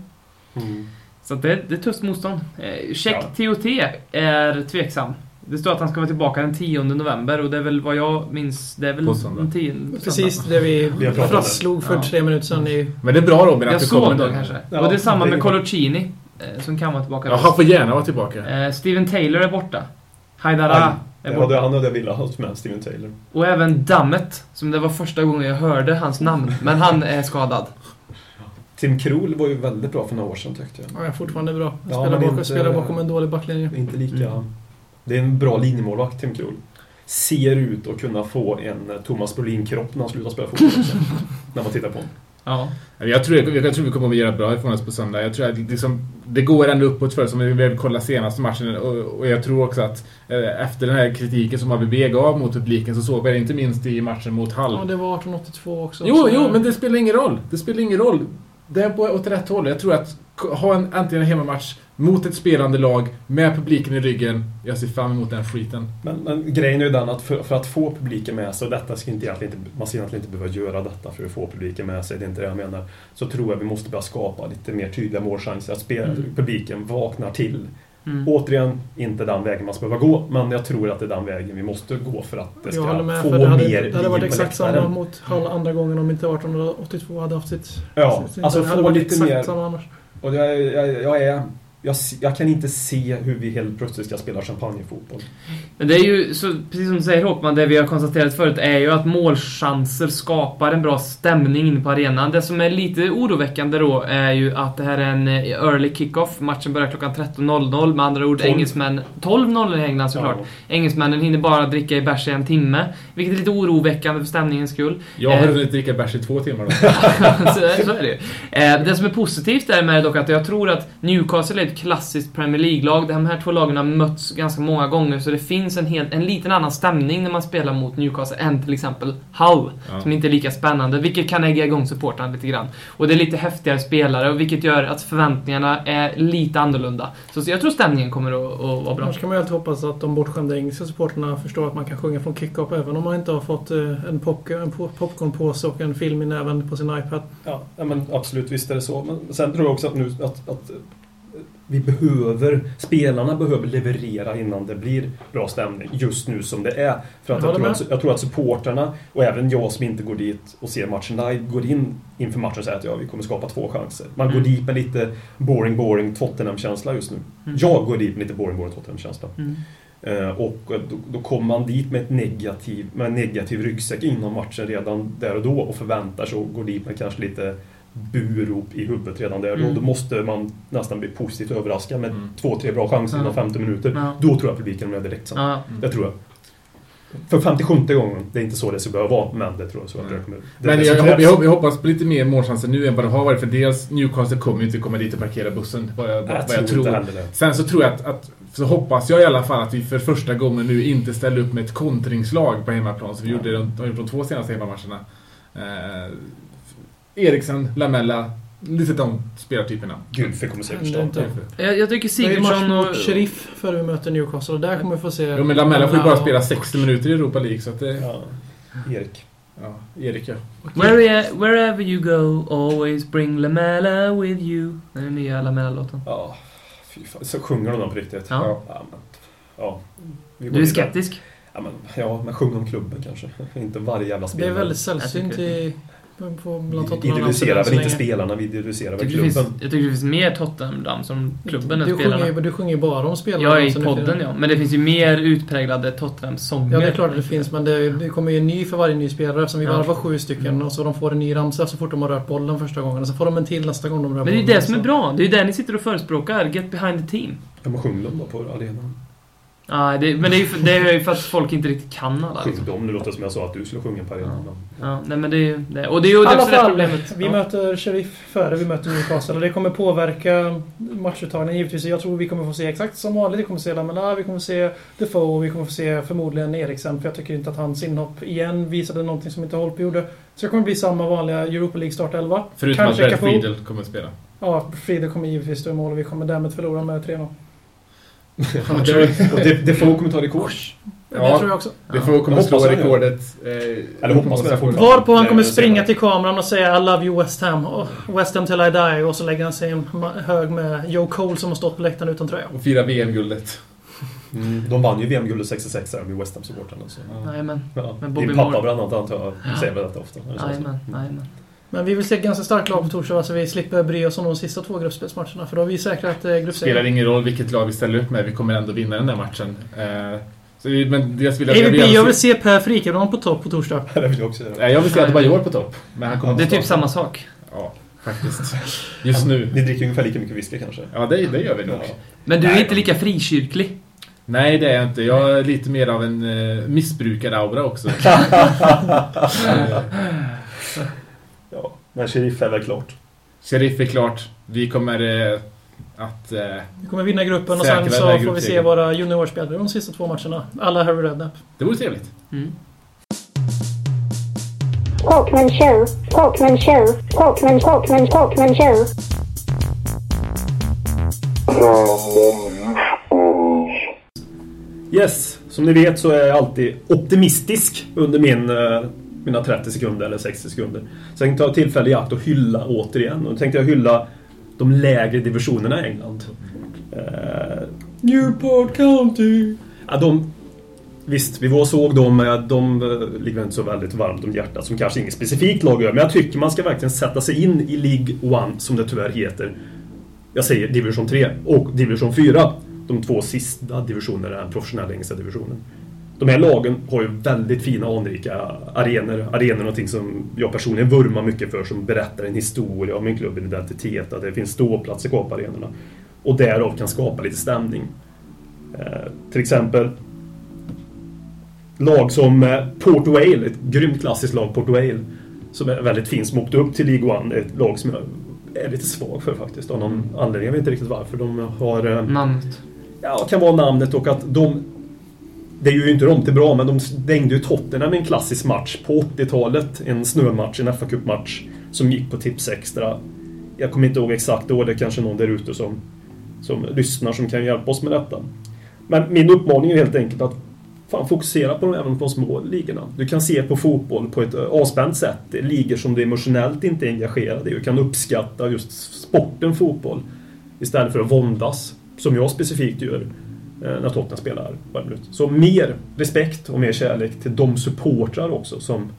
S6: Mm.
S5: Så det, det är tufft motstånd. Eh, Check
S6: Ja.
S5: TOT är tveksam. Det står att han ska vara tillbaka den 10 november och det är väl vad jag minns, det är väl
S4: På söndag.
S5: den 10
S3: Precis det vi,
S6: Vi
S3: fastslog för
S5: Ja.
S3: tre minuter sedan i...
S4: Men det är bra Robin att
S5: Jag
S4: du
S5: såg
S4: kommer
S5: då
S4: nu.
S5: kanske.
S6: Ja,
S5: och det är samma
S6: det
S5: med Colocini, eh, som kan vara tillbaka.
S4: Ja, han får gärna vara tillbaka.
S5: Eh, Steven Taylor är borta. Haidara är
S6: det
S5: borta.
S6: hade, han hade jag velat ha med, Steven Taylor.
S5: Och även Dammet, som det var första gången jag hörde hans namn. Men han är skadad.
S6: Tim Krul var ju väldigt bra för några år sedan tyckte jag.
S3: Ja, är fortfarande bra.
S6: Ja,
S3: spelar,
S6: men
S3: bakom,
S6: inte-
S3: spelar bakom en dålig backlinje.
S6: Inte lika...
S5: Mm.
S6: Det är en bra linjemålvakt, Tim Krul. Ser ut att kunna få en eh, Thomas Brolin-kropp när han slutar spela fotboll. när man tittar på honom.
S5: Ja.
S4: Jag tror, jag, jag tror vi kommer att göra bra ifrån oss på söndag. Jag tror att liksom, det går ändå uppåt för som vi vill kolla senaste matchen. Och, och jag tror också att eh, efter den här kritiken som ABB gav mot publiken så såg vi det inte minst i matchen mot Hall.
S3: Ja, det var 1882 också.
S4: Jo,
S3: Så-
S4: jo, men det spelar ingen roll. Det spelar ingen roll. Det är på, åt rätt håll. Jag tror att ha en, antingen en hemmamatch mot ett spelande lag med publiken i ryggen. Jag ser fram emot den skiten.
S6: Men, men grejen är ju den att för, för att få publiken med sig, och detta ska inte egentligen inte, man ska egentligen inte behöva göra detta för att få publiken med sig, det är inte det jag menar. Så tror jag vi måste börja skapa lite mer tydliga målchanser, att spela,
S5: Mm.
S6: publiken vaknar till.
S5: Mm.
S6: Återigen, inte den vägen man ska behöva gå, men jag tror att det är den vägen vi måste gå för att det ska
S3: med,
S6: få
S3: för det hade,
S6: mer
S3: det hade varit exakt samma mot Hall andra gången om inte 1882 hade haft sitt...
S6: Ja,
S3: sitt-
S6: alltså få lite mer... Och jag, jag, jag är... Jag, jag kan inte se hur vi helt plötsligt ska spela champagnefotboll.
S5: Men det är ju, så, precis som du säger Håkman, det vi har konstaterat förut är ju att målchanser skapar en bra stämning inne på arenan. Det som är lite oroväckande då är ju att det här är en eh, early kick-off. Matchen börjar klockan 13.00. Med andra ord
S6: 12.
S5: engelsmän... 12.00 i England såklart. Engelsmännen hinner bara dricka i bärs i en timme. Vilket är lite oroväckande för stämningens skull.
S4: Jag har
S5: Eh,
S4: hunnit dricka bärs i två timmar då.
S5: så, så är det ju. Eh, det som är positivt är med dock att jag tror att Newcastle är klassiskt Premier League-lag. De här två lagen har mötts ganska många gånger, så det finns en, helt, en liten annan stämning när man spelar mot Newcastle än till exempel Hull,
S4: Ja.
S5: som inte är lika spännande, vilket kan ägga igång supportrarna lite grann. Och det är lite häftigare spelare, och vilket gör att förväntningarna är lite annorlunda. Så, så jag tror stämningen kommer att, att vara bra.
S3: Annars kan man ju alltid hoppas att de bortskämda engelska supporterna förstår att man kan sjunga från kick-off även om man inte har fått eh, en, pop en po- popcornpåse och en film i näven på sin iPad.
S6: Ja, ja, men absolut, visst är det så. Men sen tror jag också att nu att, att vi behöver, spelarna behöver leverera innan det blir bra stämning. Just nu som det är. För att
S3: Jag
S6: tror att, jag tror att supporterna och även jag som inte går dit och ser matchen live, går in inför matchen och säger att ja, vi kommer skapa två chanser. Man
S5: Mm.
S6: går dit med lite boring, boring Tottenham-känsla just nu.
S5: Mm.
S6: Jag går dit med lite boring, boring Tottenham-känsla.
S5: Mm.
S6: Eh, och eh, då, då kommer man dit med, ett negativ, med en negativ ryggsäck innan matchen redan där och då och förväntar sig och går dit med kanske lite burop i huvudet redan där och
S5: Mm.
S6: då. Då måste man nästan bli positivt överraskad med
S4: Mm.
S6: två, tre bra chanser
S5: Ja.
S6: inom 50 minuter.
S5: Ja.
S6: Då tror jag publiken är direkt sen.
S5: Ja.
S6: Det tror jag. För 57 gången, det är inte så det ska behöva vara, men det tror jag så att
S4: Mm.
S6: det kommer... Det
S4: Men jag,
S6: som
S4: jag, jag, jag hoppas på lite mer målchanser nu än vad det har varit. För dels Newcastle kommer ju inte komma dit och parkera bussen. Vad jag, vad
S6: jag
S4: jag
S6: tror inte
S4: tror. Sen så tror jag att, att så hoppas jag i alla fall att vi för första gången nu inte ställer upp med ett kontringslag på hemmaplan. Så vi gjorde de, de, de två senaste hemmamatcherna. Eh, Eriksen, Lamella, lite de spelartyperna.
S6: Gud, kommer säkert
S3: inte.
S5: Jag, jag tycker
S3: Det
S5: Sigurdsson och...
S3: Sheriff före vi möter Newcastle och där kommer vi få se...
S4: Jo men Lamella får ju bara spela 60 minuter i Europa League så att det...
S6: Ja. Erik.
S4: Ja, Erik ja.
S5: Where, wherever you go, always bring Lamella with you. Det är den nya Lamella-låten.
S6: Ja, fy fan. Så sjunger de den på riktigt?
S5: Ja.
S6: Ja, men, ja.
S5: Du är skeptisk?
S6: Ja, men, ja, men sjung om klubben kanske. inte varje jävla
S3: Det
S6: spelare.
S3: är väldigt sällsynt i... Bland
S6: Vi idealiserar väl inte spelarna, vi idealiserar
S5: Jag
S6: väl klubben.
S5: finns, jag tycker det finns mer Tottenham som klubben än
S3: Du
S5: spelarna.
S3: sjunger, ju- du sjunger ju bara om spelarna.
S5: Är i podden ja, men det finns ju mer utpräglade Tottenham-sånger.
S3: Ja, det är klart att det finns, men det, det kommer ju en ny för varje ny spelare eftersom vi
S5: Ja.
S3: bara var sju stycken och så de får en ny ramsa så fort de har rört bollen första gången. Och så får de en till nästa gång de rör
S5: Men det är ju
S3: bollen.
S5: det som är bra. Det är ju det ni sitter och förespråkar. Get behind the team.
S6: Ja, men sjung dem då på arenan.
S5: Ja, det, men det är, ju för, det är ju för att folk inte riktigt kan alla. Liksom.
S6: dem. Nu låter det som jag sa att du skulle sjunga arenan. men-
S5: Ja, nej men det är ju det. Och det är ju
S3: alla
S5: det
S3: fall,
S5: problemet.
S3: vi
S5: ja.
S3: möter Sheriff före vi möter Newcastle och det kommer påverka matchuttagningen givetvis. Jag tror vi kommer få se exakt som vanligt. Vi kommer se Lamela, vi kommer se Defoe och vi kommer få se förmodligen Eriksen. För jag tycker inte att hans inhopp igen visade någonting som inte Holpe gjorde. Så det kommer bli samma vanliga Europa League startelva.
S4: Förutom
S3: Kanske
S4: att
S3: Capo.
S4: Friedel kommer att spela.
S3: Ja, Friedel kommer givetvis stå i mål och vi kommer därmed förlora med 3-0.
S6: Och det, det får kommer ta rekord.
S3: Ja. Det tror jag också.
S4: Det får kommer slå rekordet. Eh,
S6: Eller hoppas det.
S3: Varpå han kommer springa till kameran och säga I love you West Ham. och West Ham till I die. Och så lägger han sig i en hög med Joe Cole som har stått på läktaren utan tröja.
S4: Och fira VM-guldet.
S6: Mm, de vann ju VM-guldet 66 här med West Ham-supportrarna. Ja. Din pappa
S5: Moore-
S6: bland annat antar jag säger väl detta ofta.
S5: Jajamän, jajamän.
S3: Men vi vill se ett ganska starkt lag på torsdag så vi slipper bry oss om de sista två gruppspelsmatcherna. För då har vi säkrat eh,
S4: Spelar
S3: gruppserien.
S4: ingen roll vilket lag vi ställer upp med, vi kommer ändå vinna den där matchen. Eh, så vi, men dels vill jag... Gärna
S3: jag vill
S4: se-
S3: Per Frikebrand på topp på torsdag.
S6: Det vill jag också göra.
S4: Jag vill se Adebayor på topp. Men han kommer
S5: Det är typ samma sak.
S4: Ja, faktiskt. Just nu.
S6: Ni dricker ungefär lika mycket whisky kanske?
S4: Ja, det, det gör vi nog.
S6: Ja.
S5: Men du är
S6: Nej,
S5: inte lika frikyrklig.
S4: Nej, det är jag inte. Jag är lite mer av en eh, missbrukar-aura också.
S6: Men Sheriff är väl klart.
S4: Sheriff är klart. Vi kommer eh, att... Eh,
S3: Vi kommer vinna gruppen och sen så får vi se våra juniorspelare de sista två matcherna. Alla Harry Redknapp.
S4: det vore trevligt.
S5: Mm.
S7: Talkman show, Talkman show, Talkman, Talkman, Talkman show.
S6: Yes, som ni vet så är jag alltid optimistisk under min, eh, mina 30 sekunder eller 60 sekunder. Så jag tänkte ta tillfälle i akt och hylla återigen. Och då tänkte jag hylla de lägre divisionerna i England. Eh,
S3: Newport County.
S6: Ja, de, visst, vi var och såg dem. eh, De eh, ligger inte så väldigt varmt om hjärtat som kanske inget specifikt lag gör. Men jag tycker man ska verkligen sätta sig in i League One, som det tyvärr heter. Jag säger division 3 och division 4. De två sista divisionerna, den professionella engelska divisionen. De här lagen har ju väldigt fina anrika arenor. Arenor är någonting som jag personligen vurmar mycket för som berättar en historia om en klubb, en identitet. Att det finns ståplatser kvar på arenorna. Och därav kan skapa lite stämning. Eh, till exempel lag som eh, Port Vale, ett grymt klassiskt lag, Port Vale. Som är väldigt fint, som åkte upp till League One. Ett lag som jag är lite svag för faktiskt. Av någon anledning. Jag vet inte riktigt varför. De har... eh,
S5: Namnet.
S6: Ja, kan vara namnet och att de... Det är ju inte de till bra, men de dängde ju Tottenham i en klassisk match på 80-talet. En snömatch, en fa Cup-match. Som gick på tips extra. Jag kommer inte ihåg exakt år, det är kanske någon där ute som, som lyssnar som kan hjälpa oss med detta. Men min uppmaning är helt enkelt att fan, fokusera på de, även på de små ligorna. Du kan se på fotboll på ett avspänt sätt. Det är ligor som du emotionellt inte är engagerad i Du kan uppskatta just sporten fotboll. Istället för att våndas, som jag specifikt gör när Tottenham spelar varje minut. Så mer respekt och mer kärlek till de supportrar också som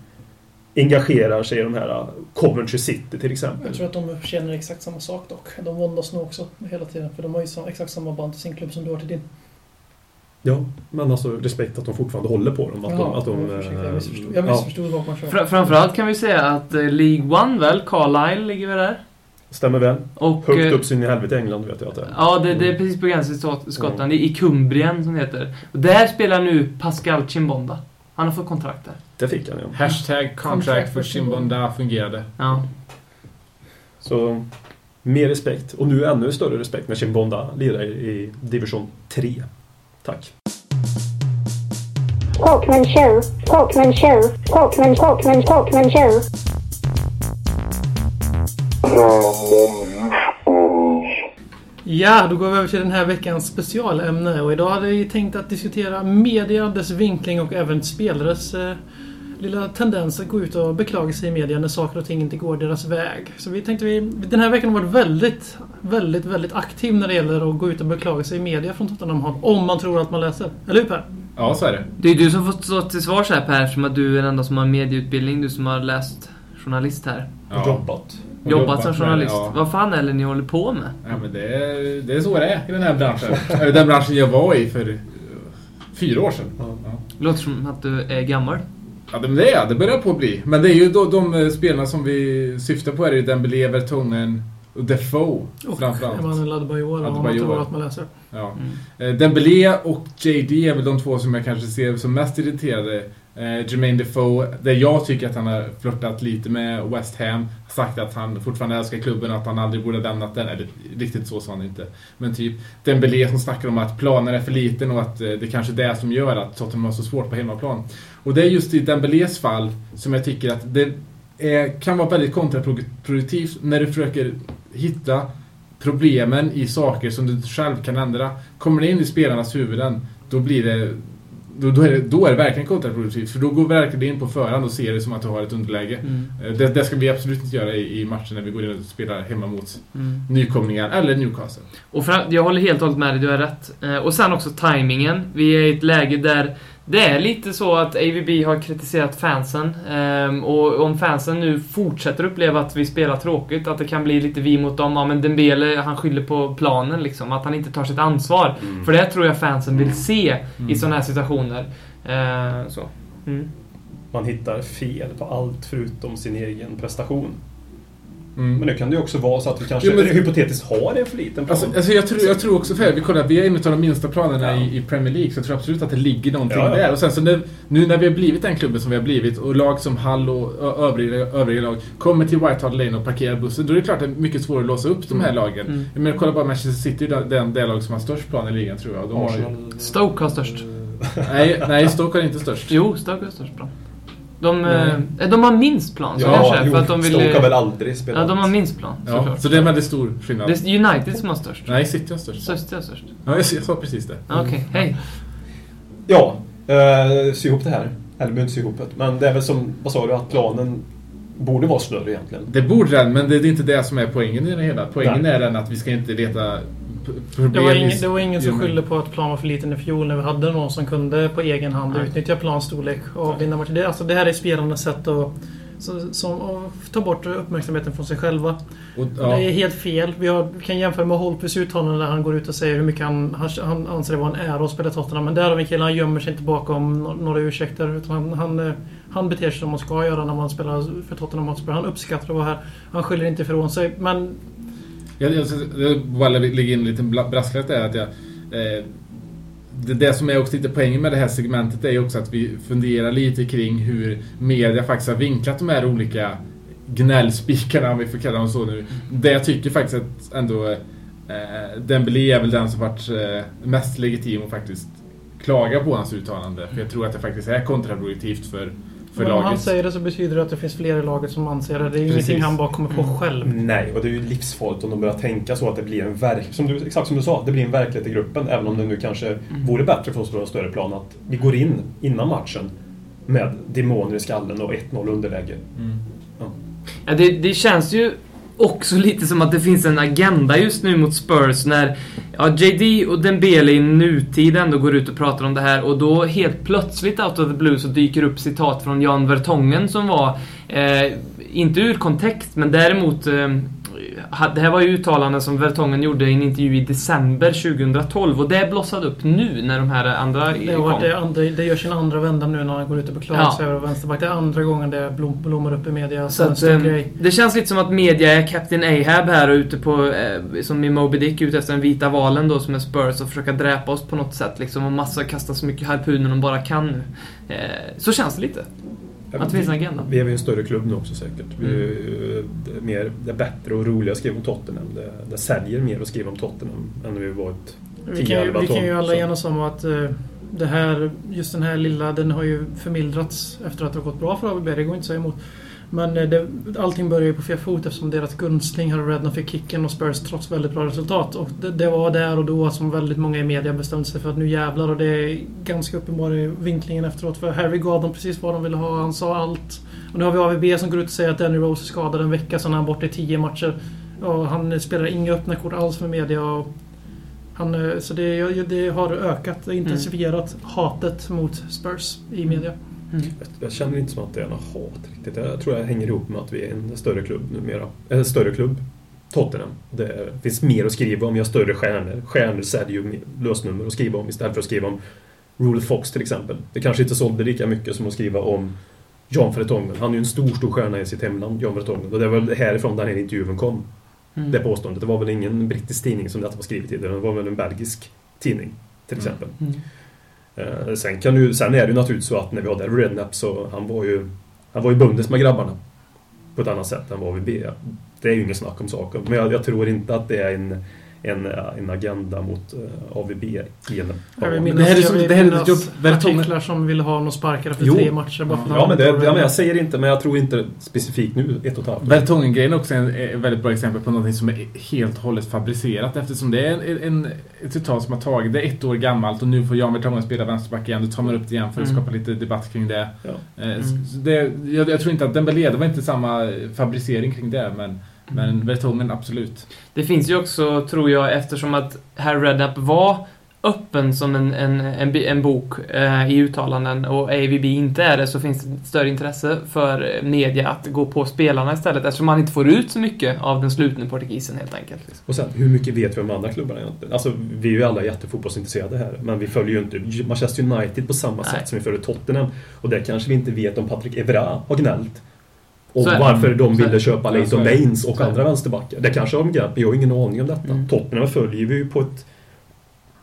S6: engagerar sig i de här eh, Coventry City till exempel.
S3: Jag tror att de känner exakt samma sak dock. De våndas nog också hela tiden. För de har ju exakt samma band till sin klubb som du har till din.
S6: Ja, men alltså respekt att de fortfarande håller på dem. Att de, att de,
S3: jag,
S6: eh,
S3: missförstod, jag
S6: ja,
S3: vad man kör.
S5: Fra- framförallt kan vi säga att eh, League One väl, Carlisle ligger väl där?
S6: Stämmer väl.
S5: Och,
S6: Högt
S5: eh,
S6: upp sin i helvete England vet jag att det är.
S5: Ja, det, det är precis på gränsen till Skott- Skottland. I Cumbrien som det heter. Och där spelar nu Pascal Chimbonda. Han har fått kontrakt där.
S6: Det fick han ja.
S4: Hashtag contract för Chimbonda fungerade.
S5: Ja.
S6: Så mer respekt. Och nu ännu större respekt när Chimbonda lirar i, i division 3. Tack.
S7: Talkman show, Talkman show, Talkman, Talkman, Talkman show.
S3: Ja, då går vi över till den här veckans specialämne. Och idag hade vi tänkt att diskutera media, dess vinkling och även spelares eh, lilla tendens att gå ut och beklaga sig i media när saker och ting inte går deras väg. Så vi tänkte vi... Den här veckan har varit väldigt, väldigt, väldigt aktiv när det gäller att gå ut och beklaga sig i media från Tottenham Hall. Om man tror att man läser. Eller hur Per?
S4: Ja, så är det.
S5: Det är du som får stå till svars här Per, eftersom att du är den enda som har medieutbildning. Du som har läst journalist här.
S4: Ja.
S6: Jobbat.
S5: Jobbat som
S4: med-
S5: journalist.
S4: Ja.
S5: Vad fan är det ni håller på med?
S4: Ja, men det, är- det är så det är i den här branschen. Eller den branschen jag var i för eh, fyra år sedan. Ja.
S5: Det låter som att du är gammal.
S4: Ja, men det är jag. Det börjar på att bli. Men det är ju då, de eh, spelarna som vi syftar på är ju Dembélé, Vertonghen och Defoe
S3: Och
S4: framförallt.
S3: Emanuel Adebayor, om man tror att man läser.
S4: Ja.
S5: Mm.
S4: Eh, Dembélé och JD är väl de två som jag kanske ser som mest irriterade. Eh, Jermaine Defoe, där jag tycker att han har flörtat lite med West Ham. Sagt att han fortfarande älskar klubben och att han aldrig borde ha lämnat den. Eller riktigt så sa han inte. Men typ Dembélé som snackar om att planen är för liten och att eh, det kanske är det som gör att Tottenham har så svårt på hemmaplan. Och det är just i Dembélés fall som jag tycker att det är, kan vara väldigt kontraproduktivt när du försöker hitta problemen i saker som du själv kan ändra. Kommer det in i spelarnas huvuden, då blir det då, då, är det, då är det verkligen kontraproduktivt. För då går verkligen in på förhand och ser det som att du har ett underläge.
S5: Mm.
S4: Eh, Det, det ska vi absolut inte göra i, i matchen när vi går in och spelar hemma mot
S5: Mm.
S4: nykomlingar eller Newcastle.
S5: Och fram, jag håller helt och hållet med dig, du har rätt. Eh, och sen också timingen. Vi är i ett läge där det är lite så att AVB har kritiserat fansen. ehm, och om fansen nu fortsätter uppleva att vi spelar tråkigt, att det kan bli lite vi mot dem. Ja, men Dembele, han skyller på planen liksom. Att han inte tar sitt ansvar. För det tror jag fansen vill se i sådana här situationer. Eh, så. Mm.
S6: Man hittar fel på allt förutom sin egen prestation. Men det kan det ju också vara så att vi kanske
S4: Jo, men-
S6: hypotetiskt har en för liten plan.
S4: Alltså, alltså jag, tror, jag tror också, för vi kollar, vi är en av de minsta planerna
S6: Ja.
S4: i, i Premier League, så jag tror absolut att det ligger någonting
S6: Ja, ja.
S4: där. Och sen så nu, nu när vi har blivit den klubben som vi har blivit och lag som Hull och övriga, övriga lag kommer till White Hart Lane och parkerar bussen, då är det klart att det är mycket svårare att låsa upp de här lagen.
S5: Mm.
S4: Men kolla bara Manchester City, den, den, det lag som har störst plan i ligan tror jag. De har ju,
S5: Stoke har störst.
S4: nej, nej, Stoke har inte störst.
S5: Jo, Stoke har störst plan. De, eh, de har minst plan, så
S6: Ja,
S5: kanske.
S6: jo,
S5: För att de vill...
S6: Stoke har väl aldrig spelat.
S5: Ja, de har minst plan,
S4: Ja,
S5: såklart.
S4: så det är en väldigt stor skillnad.
S5: Det är United som har störst.
S4: Nej, City har störst.
S5: City har störst.
S4: Ja, jag, jag sa precis det.
S5: Ja, Okej, hej.
S6: Ja, eh, sy ihop det här. Eller behöver inte sy ihop det. Men det är väl som, vad sa du, att planen borde vara större egentligen.
S4: Det borde den, men det är inte det som är poängen i det hela. Poängen
S6: Nej.
S4: är den att vi ska inte leta
S3: Det var, ingen, det var ingen som skyllde på att plan var för liten i fjol när vi hade någon som kunde på egen hand
S5: Nej.
S3: utnyttja plans storlek och vinna matcher. Det, alltså, det här är spelarnas sätt att, som, att ta bort uppmärksamheten från sig själva.
S4: Och,
S3: Det
S4: ja.
S3: är helt fel. Vi, har, vi kan jämföra med Holtbys uttalande där han går ut och säger hur mycket han, han, anser det vara en ära att spela Tottenham. Men där har vi en kille, han gömmer sig inte bakom några ursäkter. Utan han, han, eh, han beter sig som man ska göra när man spelar för Tottenham Hotspur. Han uppskattar att vara här. Han skyller inte ifrån sig. Men
S4: jag, jag, jag bara lägga in en liten brasklapp där att jag... Eh, det, det som är också lite poängen med det här segmentet är ju också att vi funderar lite kring hur media faktiskt har vinklat de här olika gnällspikarna, om vi får kalla dem så nu. Det jag tycker faktiskt att ändå eh, Dembélé är väl den som varit eh, mest legitim och faktiskt klaga på hans uttalande. För jag tror att det faktiskt är kontraproduktivt för, för
S3: Men om han
S4: laget.
S3: säger det så betyder det att det finns fler i laget som anser det. Det är
S4: Precis.
S3: ingenting han bara kommer på själv.
S6: Nej, och det är ju livsfarligt om de börjar tänka så att det blir en verk... Som du, exakt som du sa, det blir en verklighet i gruppen. Även om det nu kanske vore bättre för oss på en större plan att vi går in innan matchen med demoner i skallen och 1-0 underläge.
S4: Mm.
S5: Ja, det, det känns ju också lite som att det finns en agenda just nu mot Spurs när ja, JD och Dembele i nutid ändå går ut och pratar om det här och då helt plötsligt out of the blue så dyker upp citat från Jan Vertongen som var, eh, inte ur kontext, men däremot eh, det här var ju uttalanden som Vertongen gjorde i en intervju i december 2012 och det blossade upp nu när de här andra
S3: Det, varit det, andra, det gör sin andra vända nu när han går ut och beklagar
S5: Ja.
S3: sig över vänsterback. Det är andra gången det blom, blommar upp i media.
S5: Så att,
S3: grej.
S5: det känns lite som att media är Captain Ahab här och ute på, eh, som i Moby Dick, ute efter den vita valen då som är Spurs och försöka dräpa oss på något sätt liksom och massa kasta så mycket harpuner de bara kan nu. Eh, så känns det lite. Att det finns en agenda.
S6: Vi är ju en större klubb nu också säkert. Vi är, ju- det, är mer, det är bättre och roligare att skriva om Tottenham. Det, det säljer mer att skriva om Tottenham än när vi varit
S3: Vi kan, ju,
S6: 10-11
S3: vi kan ju alla enas om att eh, det här, just den här lilla, den har ju förmildrats efter att det har gått bra för ABB. Det går inte att säga emot. Men eh, det, allting började ju på fel fot eftersom deras gunstling Harry Redknapp fick kicken och Spurs trots väldigt bra resultat. Och det, det var där och då som väldigt många i media bestämde sig för att nu jävlar och det är ganska uppenbar i vinklingen efteråt. För Harry gav dem precis vad de ville ha. Han sa allt. Och nu har vi AVB som går ut och säger att Danny Rose är skadad en vecka sen är han borta i tio matcher. Och han spelar inga öppna kort alls med media. Och han, eh, så det, det har ökat, intensifierat mm. intensifierat hatet mot Spurs i media.
S6: Jag, jag känner inte som att det är något hat riktigt. Jag tror jag hänger ihop med att vi är en större klubb numera. En större klubb. Tottenham. Det finns mer att skriva om. Vi har större stjärnor. Stjärnor säljer ju mer lösnummer att skriva om istället för att skriva om Rule Fox till exempel. Det kanske inte sålde lika mycket som att skriva om Jan Vertonghen. Han är ju en stor, stor stjärna i sitt hemland, Jan Vertonghen. Och det var väl härifrån den här intervjun kom.
S5: Mm.
S6: Det påståendet. Det var väl ingen brittisk tidning som detta var skrivet i. Det var väl en belgisk tidning, till exempel.
S5: Mm.
S6: Eh, Eh, sen, kan du, sen är det ju naturligtvis så att när vi hade Rednap så han var ju Han var ju bundes med grabbarna På ett annat sätt än vad vi ber. Det är ju inget snack om saken. Men jag, jag tror inte att det är en en, en agenda mot uh, AVB i en
S3: Jag vill
S4: men
S3: minnas,
S4: det här är som-
S3: vill
S4: det här är jobb-
S3: artiklar som ville ha någon sparkar efter
S6: Jo.
S3: tre matcher. Bara för
S6: Ja, men, det, ja, men jag säger inte, men jag tror inte specifikt nu, ett och ett halvt år.
S4: Vertongen-grejen är också ett väldigt bra exempel på något som är helt och hållet fabricerat eftersom det är en, en, ett citat som har tagit, det är ett år gammalt och nu får Jan Vertongen spela vänsterback igen. Då tar man upp det igen för att
S5: Mm.
S4: skapa lite debatt kring det.
S6: Ja.
S4: Eh,
S5: Mm.
S4: det jag, jag tror inte att Dembélé, det var inte samma fabricering kring det men, men Vertongen absolut.
S5: Det finns ju också, tror jag, eftersom att Harry Redknapp var öppen som en, en, en, en bok eh, i uttalanden och AVB inte är det så finns det större intresse för eh, media att gå på spelarna istället eftersom man inte får ut så mycket av den slutna portugisen helt enkelt. Liksom.
S6: Och sen, hur mycket vet vi om andra klubbarna egentligen? Alltså, vi är ju alla jättefotbollsintresserade här, men vi följer ju inte Manchester United på samma
S5: Nej.
S6: sätt som vi följer Tottenham. Och där kanske vi inte vet om Patrick Evra har gnällt Om
S5: Så
S6: varför de
S5: Så
S6: ville köpa Leighton. Baines och
S5: Så
S6: andra vänsterbackar. Det kanske har de grepp, jag har ingen aning om detta.
S5: Mm.
S6: Tottenham följer vi ju på ett,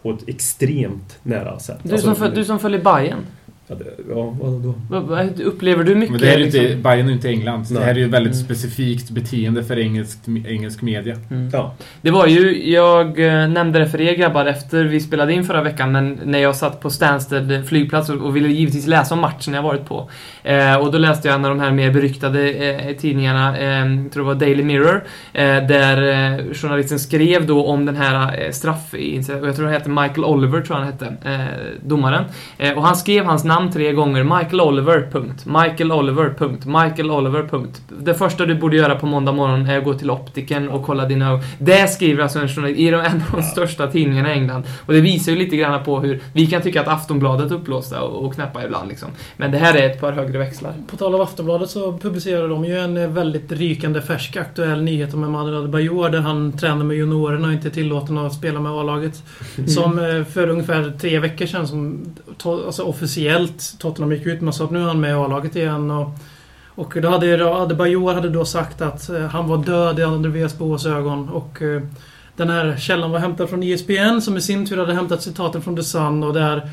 S6: på ett extremt nära sätt.
S5: Du
S6: Alltså,
S5: som, föl, du som följer Bayern
S6: Ja, det, ja vad då?
S5: vad- vad- upplever du mycket
S4: Men det här är ju inte,
S5: liksom?
S4: Bayern är ju inte England. Så det här är ju väldigt
S5: Mm.
S4: specifikt beteende för engelsk, engelsk media.
S5: Mm.
S6: Ja.
S5: Det var ju, jag eh, nämnde det för er grabbar efter vi spelade in förra veckan, men när jag satt på Stansted flygplats och, och ville givetvis läsa om matchen jag varit på. Eh, och då läste jag en av de här mer beryktade eh, tidningarna, eh, jag tror det var Daily Mirror, eh, där eh, journalisten skrev då om den här eh, straff... och Jag tror han hette Michael Oliver, tror han hette, eh, domaren. Eh, och han skrev hans namn tre gånger, Michael Oliver, punkt. Michael Oliver, punkt. Michael Oliver, punkt. Det första du borde göra på måndag morgon är att gå till optiken och kolla dina ögon. Det skriver alltså en journalist i en av de största tidningarna i England. Och det visar ju lite grann på hur vi kan tycka att Aftonbladet är uppblåsta och, och knäppa ibland liksom. Men det här är ett par högre växlar.
S3: På tal om Aftonbladet så publicerade de ju en eh, väldigt rykande färsk aktuell nyhet om Emmanuel Adebayor där han tränar med juniorerna och inte är tillåten att spela med A-laget. Som eh, för ungefär tre veckor sedan, som, alltså officiellt, Tottenham gick ut med sa att nu är han med i A-laget igen. Och, och då hade ju Adebayor hade då sagt att eh, han var död i Andreas Boas ögon. Och eh, den här källan var hämtad från ESPN som i sin tur hade hämtat citaten från The Sun och där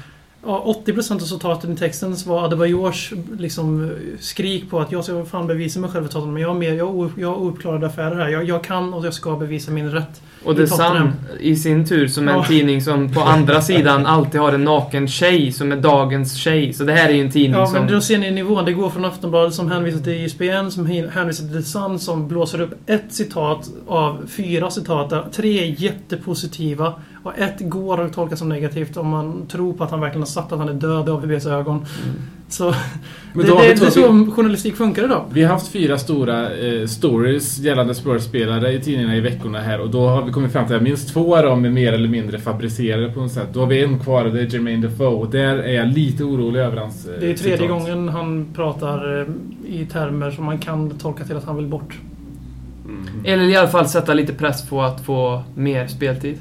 S3: Ja, 80% av citaten i texten var Adebayors liksom, skrik på att jag ska fan bevisa mig själv för Tottenham. Jag har, mer, jag har, jag har ouppklarade affärer här. Jag, jag kan och jag ska bevisa min rätt.
S5: Och
S3: Tottenham.
S5: Sun i sin tur som en
S3: Ja.
S5: tidning som på andra sidan alltid har en naken tjej som är dagens tjej. Så det här är ju en tidning
S3: Ja,
S5: som...
S3: men då ser ni nivån. Det går från Aftonbladet som hänvisar till ESPN, som hänvisar till The Sun, som blåser upp ett citat av fyra citat. där Tre jättepositiva. Och ett går att tolka som negativt om man tror på att han verkligen har satt att han är död i AVBs ögon. Så
S4: Men
S3: det, det,
S4: vi
S3: det är så journalistik funkar idag.
S4: Vi har haft fyra stora eh, stories gällande Spurs-spelare i tidningarna i veckorna här och då har vi kommit fram till att minst två av dem är mer eller mindre fabricerade på något sätt. Då har vi en kvar och det är Jermaine Defoe och där är jag lite orolig över hans eh,
S3: Det är tredje
S4: citat.
S3: gången han pratar eh, i termer som man kan tolka till att han vill bort.
S6: Mm.
S5: Eller i alla fall sätta lite press på att få mer speltid.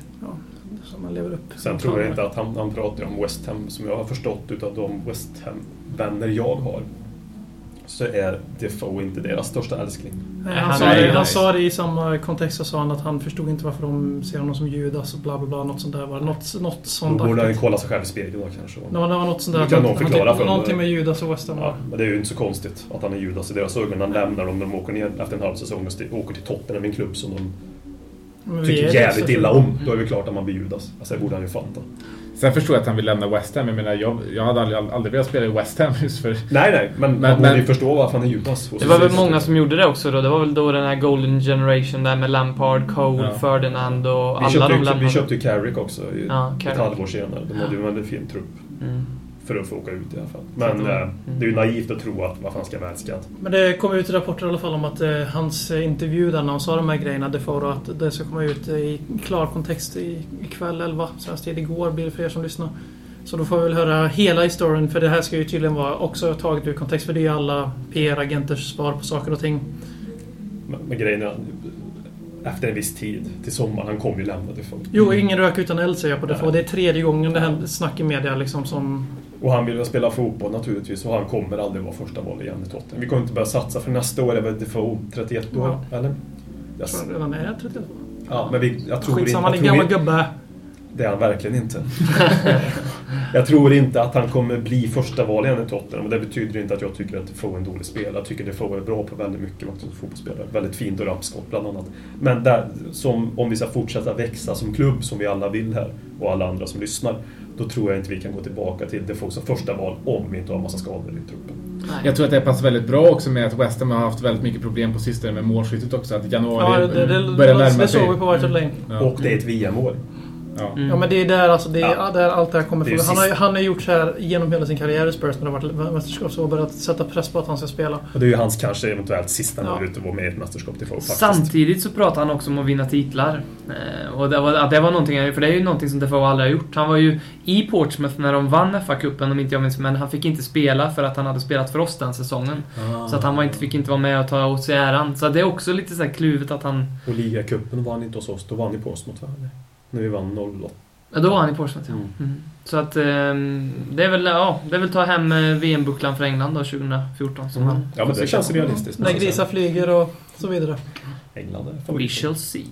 S3: Så man lever upp.
S6: Sen tror jag inte att han, han pratar om West Ham, som jag har förstått utav de West Ham-vänner jag har. Så är Defoe inte deras största älskling.
S3: Nej,
S5: han
S3: sa det, han sa det i samma kontext så sa han att han förstod inte varför de ser honom som Judas och bla bla bla. Något sånt där var det. Något, något
S6: Då
S3: sånt
S6: borde han ju kolla sig själv i spegeln då kanske.
S3: Det var, det var något sånt där.
S6: Det kan någon
S3: han-
S6: förklara
S3: han-
S6: för.
S3: Någonting med Judas och West Ham.
S6: Ja, men det är ju inte så konstigt att han är Judas i deras ögon. Han lämnar dem när de åker ner efter en halv säsong och åker till Tottenham, en klubb som de tycker jävligt
S3: så-
S6: illa om. Då är det klart att man blir Judas. Alltså, det borde han ju fatta.
S4: Sen förstår jag att han vill lämna West Ham. Jag menar, jag, jag hade aldrig, aldrig velat spela i West Ham just för...
S6: Nej, nej, men,
S4: Men-
S6: man borde ju
S4: men-
S6: förstå varför han är Judas.
S5: Det var väl många som gjorde det också då. Det var väl då den här Golden Generation där med Lampard, Cole,
S4: Ja.
S5: Ferdinand och
S6: Vi
S5: alla
S6: köpte,
S5: de
S6: ju, vi
S5: lämnade.
S6: köpte ju Carrick också i,
S5: Ja,
S6: ett
S5: Carrick.
S6: halvår senare. De hade ju en väldigt fin trupp
S5: Mm.
S6: För att få åka ut i alla fall. Men
S5: Mm.
S6: det är ju naivt att tro att vad fan ska älskad.
S3: Men det kom ut rapporter i alla fall om att eh, hans eh, intervju där när han sa de här grejerna, det får att det ska komma ut eh, i klar kontext i, ikväll 11, svensk tid. Igår blir det för er som lyssnar. Så då får vi väl höra hela historien, för det här ska ju tydligen vara också taget ur kontext, för det är ju alla PR-agenters svar på saker och ting.
S6: Men, men grejen är efter en viss tid, till sommaren, han kommer ju lämna till folk.
S3: Jo, ingen rök utan eld säger jag på det.
S6: Nej.
S3: Det är tredje gången det händer snack i media liksom som...
S6: Och han vill spela fotboll naturligtvis och han kommer aldrig vara första val igen i Tottenham. Vi kommer inte börja satsa för nästa år är väl Defoe 31 år, eller?
S3: Jag
S6: Yes.
S3: tror han redan är 32.
S6: Ja, men vi, jag tror
S3: Skitsamma,
S6: Jag
S3: gammal
S6: tror,
S3: gubbe.
S6: det är han verkligen inte. jag tror inte att han kommer bli första val igen i Tottenham. Och det betyder inte att jag tycker att Defoe är en dålig spelare. Jag tycker Defoe är bra på väldigt mycket som fotbollsspelare. Väldigt fint och rappskott bland annat. Men där, som, om vi ska fortsätta växa som klubb, som vi alla vill här, och alla andra som lyssnar, då tror jag inte vi kan gå tillbaka till Defoe som första val om vi inte har en massa skador i truppen.
S5: Nej.
S4: Jag tror att det passar väldigt bra också med att West Ham har haft väldigt mycket problem på sistone med målskyttet också. Att januari
S3: Ja, det, det,
S4: börjar
S3: det,
S4: närma
S3: det
S4: sig.
S3: såg vi på White.
S4: Ja.
S6: Och det är ett VM-år.
S4: Ja.
S5: Mm.
S3: Ja men det är där, alltså, det är,
S6: Ja.
S3: där allt det här kommer
S6: Det är
S3: från. Han har, han har gjort så här genom hela sin karriär i Spurs när det har varit mästerskap så har börjat sätta press på att han ska spela.
S6: Och det är ju hans kanske eventuellt sista
S3: Ja.
S6: möjlighet att vara med i ett mästerskap till faktiskt.
S5: Samtidigt så pratar han också om att vinna titlar. Eh, och det var, det var någonting, för det är ju någonting som Defoe aldrig har gjort. Han var ju i Portsmouth när de vann FA-cupen om inte jag minns, men han fick inte spela för att han hade spelat för oss den säsongen. Så att han var inte, fick inte vara med och ta åt sig äran. Så det är också lite så här kluvet att han...
S6: Och ligacupen vann inte hos oss, då vann ni Portsmouth va? När vi vann
S5: Ja, då var han i Portsmouth, ja. Mm. Så att ehm, det är väl, ja, det är väl ta hem eh, VM-bucklan för England då 2014 som
S6: Mm.
S5: han...
S6: Ja, men det känns realistiskt.
S3: När grisar flyger och så vidare.
S6: England är
S5: We
S6: favorit.
S5: shall see.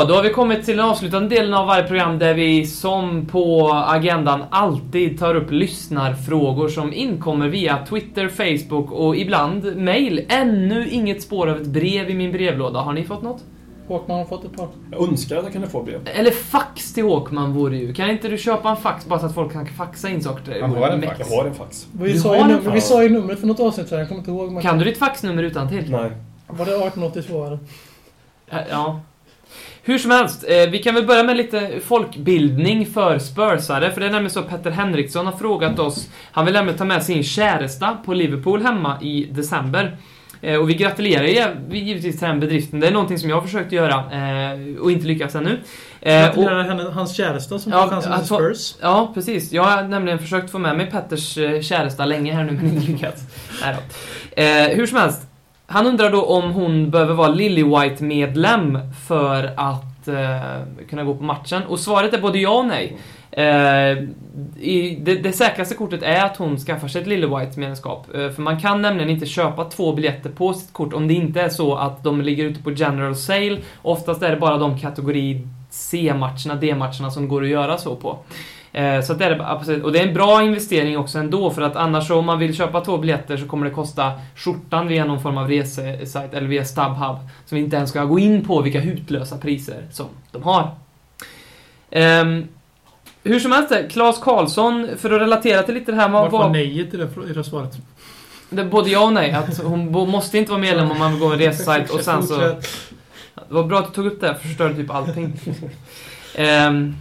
S5: Så, då har vi kommit till den avslutande delen av varje program där vi som på agendan alltid tar upp lyssnarfrågor som inkommer via Twitter, Facebook och ibland mail. Ännu inget spår av ett brev i min brevlåda. Har ni fått något?
S3: Håkman har fått ett par.
S6: Jag önskar att jag kunde få brev.
S5: Eller fax till Håkman vore ju. Kan inte du köpa en fax bara så att folk kan faxa in saker till dig?
S4: Han har en fax.
S6: Jag har en fax.
S3: Vi,
S5: Du
S3: sa
S5: har
S3: ju,
S5: en
S3: nummer, vi sa ju numret för något avsnitt sedan, jag kommer inte ihåg. Men
S5: Kan du ditt faxnummer utan till?
S6: Nej.
S3: Var det 1882 eller?
S5: Ja. Hur som helst, eh, vi kan väl börja med lite folkbildning för Spursare. För det är nämligen så att Petter Henriksson har frågat oss. Han vill nämligen ta med sin käresta på Liverpool hemma i december. Eh, och vi gratulerar givetvis till den bedriften. Det är någonting som jag har försökt göra eh, och inte lyckats ännu. Eh,
S3: Gratulerar henne, hans käresta som
S5: Ja,
S3: får chansen till Spurs.
S5: Ja, precis. Jag har nämligen försökt få med mig Petters eh, käresta länge här nu, men inte lyckats. Nej då. Eh, hur som helst. Han undrar då om hon behöver vara Lily White-medlem för att eh, kunna gå på matchen. Och svaret är både ja och nej. Eh, i, det, det säkraste kortet är att hon skaffar sig ett Lily White-medlemskap. Eh, för man kan nämligen inte köpa två biljetter på sitt kort om det inte är så att de ligger ute på general sale. Oftast är det bara de kategori C-matcherna, D-matcherna som går att göra så på. Eh, Så det är absolut. Och det är en bra investering också ändå, för att annars om man vill köpa två biljetter så kommer det kosta skjortan via någon form av resesajt eller via StubHub. Som vi inte ens ska gå in på vilka hutlösa priser som de har. Ehm, hur som helst, Claes Karlsson, för att relatera till lite det här
S3: Varför
S5: vad...
S3: nejet i det, i det svaret?
S5: Det både ja och nej. Att hon måste inte vara medlem om man vill gå en resesajt och sen så... Det var bra att du tog upp det, för förstörde typ allting. Ehm,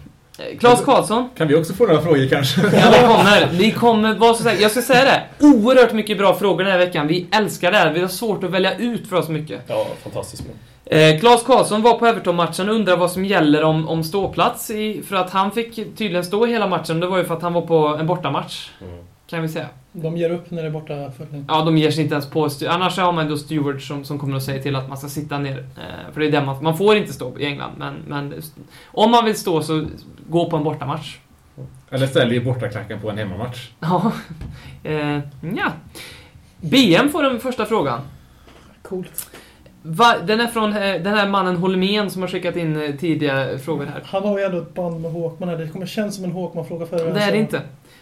S5: Claes Karlsson,
S4: Kan vi också få några frågor kanske?
S5: Ja, det kommer. Vi kommer vara så säkra. Jag ska säga det. Oerhört mycket bra frågor den här veckan. Vi älskar det här. Vi har svårt att välja ut för oss mycket.
S6: Ja, fantastiskt bra.
S5: Eh, Claes Karlsson var på Everton-matchen och undrar vad som gäller om, om ståplats. I, för att han fick tydligen stå hela matchen. Det var ju för att han var på en bortamatch.
S6: Mm.
S5: Kan vi säga.
S3: De ger upp när det är borta för länge.
S5: Ja, de ger sig inte ens på. Annars har man då steward som, som kommer att säga till att man ska sitta ner. Eh, för det är det man, man får inte stå i England. Men, men om man vill stå så gå på en bortamatch.
S4: Eller säljer bortaklacken på en hemmamatch.
S5: Ja. Eh, ja. BM får den första frågan.
S3: Coolt.
S5: Va, den är från eh, den här mannen Holmén som har skickat in eh, tidiga frågor här.
S3: Han har ju ändå ett band med Håkman här. Det kommer kännas som en Håkman-fråga för
S5: Det är det inte.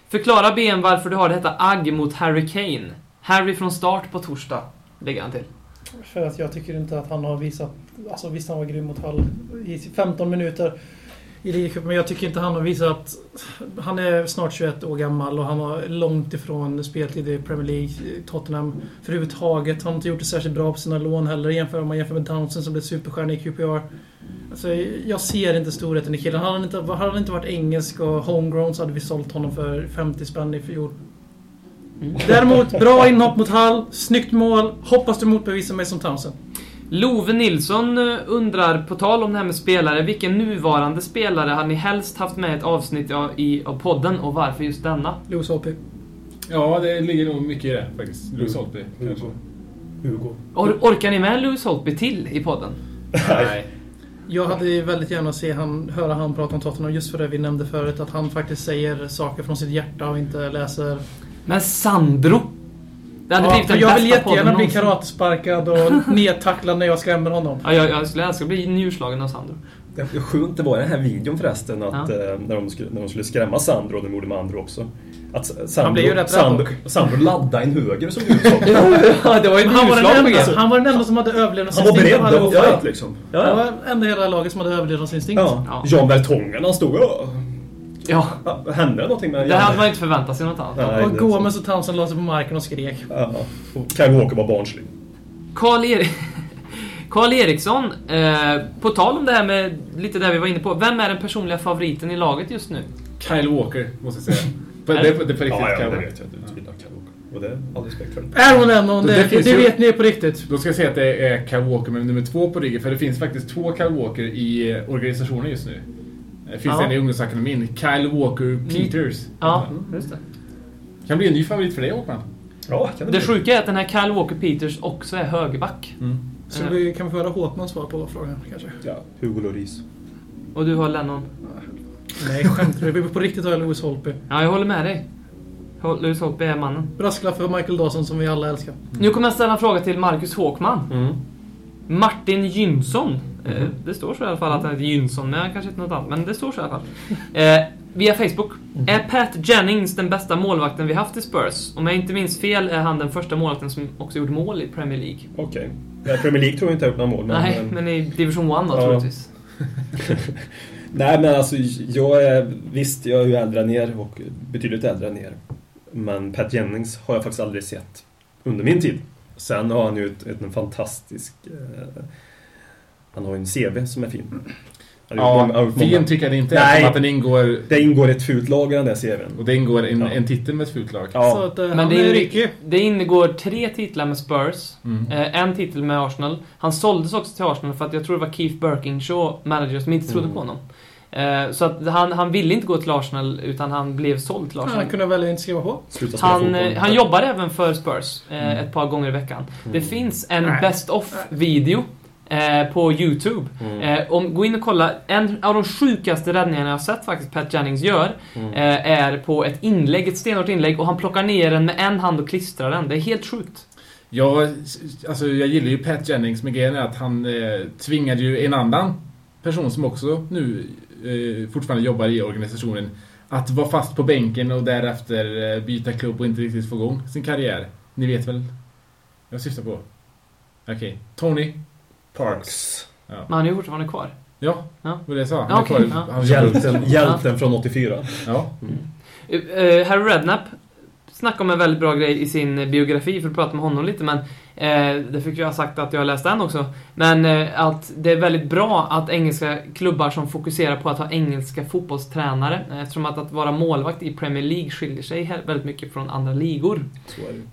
S5: Förklara BM varför du har detta agg mot Harry Kane. Harry från start på torsdag, lägger han till.
S3: För att jag tycker inte att han har visat... Alltså visst han var grym mot Hall i 15 minuter i ligacupen, men jag tycker inte han har visat... Han är snart 21 år gammal och han har långt ifrån speltid i Premier League, Tottenham för överhuvudtaget. Han har inte gjort det särskilt bra på sina lån heller jämfört om man jämför med Townsend som blev superstjärna i QPR. Alltså, jag ser inte storheten i killen. Hade han inte, hade han inte varit engelsk och homegrown så hade vi sålt honom för 50 spänn i fjol. Däremot, bra inhopp mot Hall, snyggt mål. Hoppas du motbevisar mig som Townsend.
S5: Love Nilsson eh, undrar, på tal om det här med spelare, vilken nuvarande spelare hade ni helst haft med ett avsnitt av, i, av podden och varför just denna?
S3: Lewis Holtby.
S4: Ja, det ligger nog mycket i det faktiskt. Louis Holtby, kanske.
S6: Hugo.
S5: Or, orkar ni med Lewis Holtby till i podden?
S4: Nej.
S3: Jag hade ju väldigt gärna se han, höra han prata om Tottenham just för det vi nämnde förut. Att han faktiskt säger saker från sitt hjärta och inte läser...
S5: Men Sandro! Det hade
S3: Ja,
S5: blivit den
S3: jag vill jättegärna bli karatesparkad och nedtacklad när jag skrämmer honom.
S5: Ja, jag, jag skulle älska att bli njurslagen av Sandro.
S6: Det sjukt det var i den här videon förresten att
S5: Ja.
S6: eh, när, de skulle, när de skulle skrämma Sandro, och de gjorde med andra också. Att Sandro,
S3: Han blev ju rätt rädd
S6: Sandro. Sandro laddade en höger som du sa.
S5: ja, det var ju
S3: han, var den enda,
S5: G.
S3: han var den enda som hade
S6: Han var
S3: överlevnadsinstinkt.
S6: beredd att
S3: fight.
S6: liksom.
S3: Han var den enda i hela laget som hade överlevnadsinstinkt.
S6: Ja.
S5: Ja.
S6: Jan Vertongen han stod och...
S5: Ja,
S6: Ja, Hände det någonting med
S5: det hade man inte förväntat sig något annat.
S6: Nej,
S3: Och
S6: det
S3: Gomes och Townsend la sig på marken och skrek.
S6: Ja. Och Kyle Walker var barnslig.
S5: Karl Erik... Karl Eriksson, eh, på tal om det här med lite där vi var inne på. Vem är den personliga favoriten i laget just nu?
S4: Kyle Walker, måste jag säga. På,
S5: Är
S4: det,
S5: det?
S4: det är på riktigt
S6: Ja, ja,
S4: Kyle
S6: det vet jag. Du gillar Walker. Och det är all respekt för.
S3: Aaron Lennon,
S4: Det
S3: det, det, det
S4: ju-
S3: vet ni på riktigt.
S4: Då ska jag säga att det är Walker med nummer två på ryggen, för det finns faktiskt två Kyle Walker i eh, organisationen just nu. Det finns
S5: Ja.
S4: en i ungdomsakademin. Kyle Walker Peters.
S5: Ja, just det.
S4: Kan bli en ny favorit för dig Håkman.
S6: Ja, kan det,
S5: Det sjuka är att den här Kyle Walker Peters också är högerback.
S3: Så vi kan vi få höra Håkmans svar på frågan kanske?
S6: Ja, Hugo Lloris.
S5: Och du har Lennon.
S3: Nej, skämtar du? På riktigt har jag Lewis Holtby.
S5: Ja, jag håller med dig. Lewis Holtby är mannen.
S3: Brasklapp för Michael Dawson som vi alla älskar.
S5: Nu kommer jag ställa en fråga till Marcus Håkman.
S6: Mm.
S5: Martin Jünsson. Eh,
S6: Mhm.
S5: Det står så i alla fall att han heter Jünsson, men han kanske inte något annat. Men det står så i alla fall. Eh, via Facebook.
S6: Mhm.
S5: Är Pat Jennings den bästa målvakten vi haft i Spurs? Om jag inte minns fel är han den första målvakten som också gjort mål i Premier League.
S6: Okej. Okay. Premier League tror jag inte har gjort några mål. Men,
S5: Nej, men i Division 1 då
S6: Ja.
S5: troligtvis.
S6: Nej men alltså jag är, visst jag är ju äldre än er och betydligt äldre än er. Men Pat Jennings har jag faktiskt aldrig sett under min tid. Sen har han ju ett, ett, en fantastisk... Eh, han har ju en CV som är fin.
S4: Ja,
S6: många-
S4: fin tycker jag det inte är.
S6: Nej.
S4: Som att den ingår...
S6: Det ingår ett fult lag i den där CVn.
S4: Och det ingår en,
S6: Ja.
S4: en titel med ett fult lag.
S3: Så
S6: Ja,
S3: att, eh,
S5: Men det,
S3: är Ricky.
S5: det ingår tre titlar med Spurs.
S4: Mm.
S5: Eh, en titel med Arsenal. Han såldes också till Arsenal för att jag tror det var Keith Birkinshaw, manager, som inte trodde
S6: Mm.
S5: på honom. Eh, så att han, han ville inte gå till Arsenal, utan han blev såld till Arsenal.
S3: Han kunde välja inte skriva på.
S5: Han, han jobbar även för Spurs eh,
S6: Mm.
S5: ett par gånger i veckan. Det finns en
S3: Nej.
S5: Best of-video eh, på YouTube.
S6: Mm.
S5: Eh, om, gå in och kolla. En av de sjukaste räddningarna jag har sett faktiskt Pat Jennings gör
S6: Mm.
S5: eh, är på ett inlägg, ett stenhårt inlägg och han plockar ner den med en hand och klistrar den. Det är helt sjukt.
S4: Jag, alltså, jag gillar ju Pat Jennings, men grejen är att han eh, tvingade ju en annan person som också nu eh, fortfarande jobbar i organisationen att vara fast på bänken och därefter eh, byta klubb och inte riktigt få igång sin karriär. Ni vet väl jag syftar på? Okej. Tony Parks.
S5: Men han är ju fortfarande kvar.
S4: Ja,
S5: Ja.
S4: vad det jag sa. Han
S5: Ja,
S4: är
S5: okej,
S4: kvar-
S5: ja.
S6: Hjälten, hjälten från 84.
S4: Ja.
S5: Eh, eh, Harry Redknapp snackade om en väldigt bra grej i sin eh, biografi, för att prata med honom lite, men eh, det fick jag ha sagt att jag har läst den också. Men eh, att det är väldigt bra att engelska klubbar som fokuserar på att ha engelska fotbollstränare, eh, eftersom att, att vara målvakt i Premier League skiljer sig väldigt mycket från andra ligor.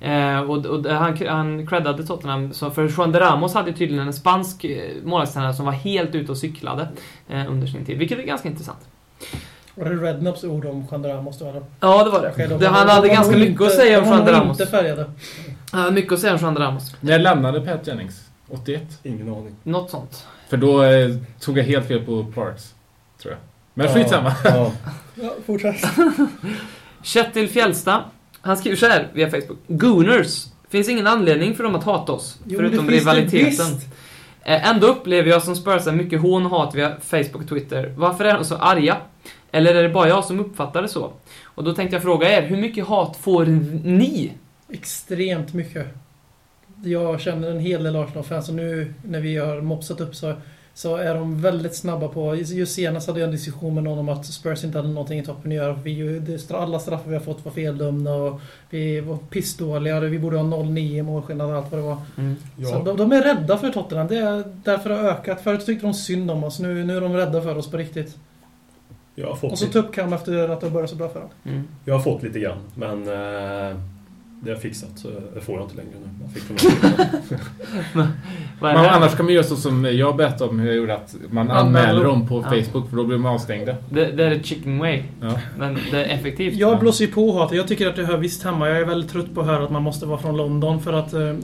S5: Eh, och, och han, han creddade Tottenham, så för Juan de Ramos hade tydligen en spansk eh, målvaktstränare som var helt ute och cyklade eh, under sin tid, vilket är ganska intressant.
S3: Var det Rednaps ord om Juan de Ramos då? eller?
S5: Ja, det var det.
S3: de
S5: det
S3: var-
S5: han
S3: de
S5: hade
S3: var
S5: ganska mycket att säga om
S3: de
S5: Juan de Ramos.
S3: inte färgade.
S5: Han hade mycket att säga om Juan de Ramos.
S4: När lämnade Pat Jennings? 81?
S6: Ingen aning.
S5: Något sånt.
S4: För då eh, tog jag helt fel på Parks. Tror jag. Men skitsamma.
S6: Ja.
S3: Ja, fortsätt.
S5: Kjetil Fjällsta. Han skriver så här via Facebook. Gooners. Finns ingen anledning för dem att hata oss.
S3: Jo,
S5: förutom
S3: det finns det
S5: rivaliteten.
S3: visst.
S5: Eh, ändå upplever jag som Spursare mycket hån och hat via Facebook och Twitter. Varför är de så arga? Eller är det bara jag som uppfattar det så? Och då tänkte jag fråga er, hur mycket hat får ni?
S3: Extremt mycket. Jag känner en hel del Arsenal-fans och nu när vi har mopsat upp så, så är de väldigt snabba på... Just senast hade jag en diskussion med någon om att Spurs inte hade någonting i toppen att göra. Vi, alla straffar vi har fått var feldömda och vi var pissdåliga. Vi borde ha 0-9 i målskillnad och allt vad det var. Så
S6: Ja.
S3: de, de är rädda för Tottenham. Det är därför det har ökat. Förut tyckte de synd om oss. Nu, nu är de rädda för oss på riktigt.
S6: Jag, har fått
S3: Och så tuppkam efter att det börjat så bra för dem.
S5: Mm.
S6: jag har fått lite grann, men eh, det har fixat. Så det får jag inte längre nu. Fick
S5: är
S4: Men
S5: det?
S4: annars kan man göra så som jag berättade om hur jag gjorde att man
S3: Anmäler dem.
S4: på
S5: Ja.
S4: Facebook för då blir de avstängda.
S5: Det, det är ett chicken way.
S4: Ja.
S5: Men det är effektivt.
S3: Jag blåser ju på hatet. Jag tycker att det hör visst hemma. Jag är väldigt trött på att höra att man måste vara från London för att uh,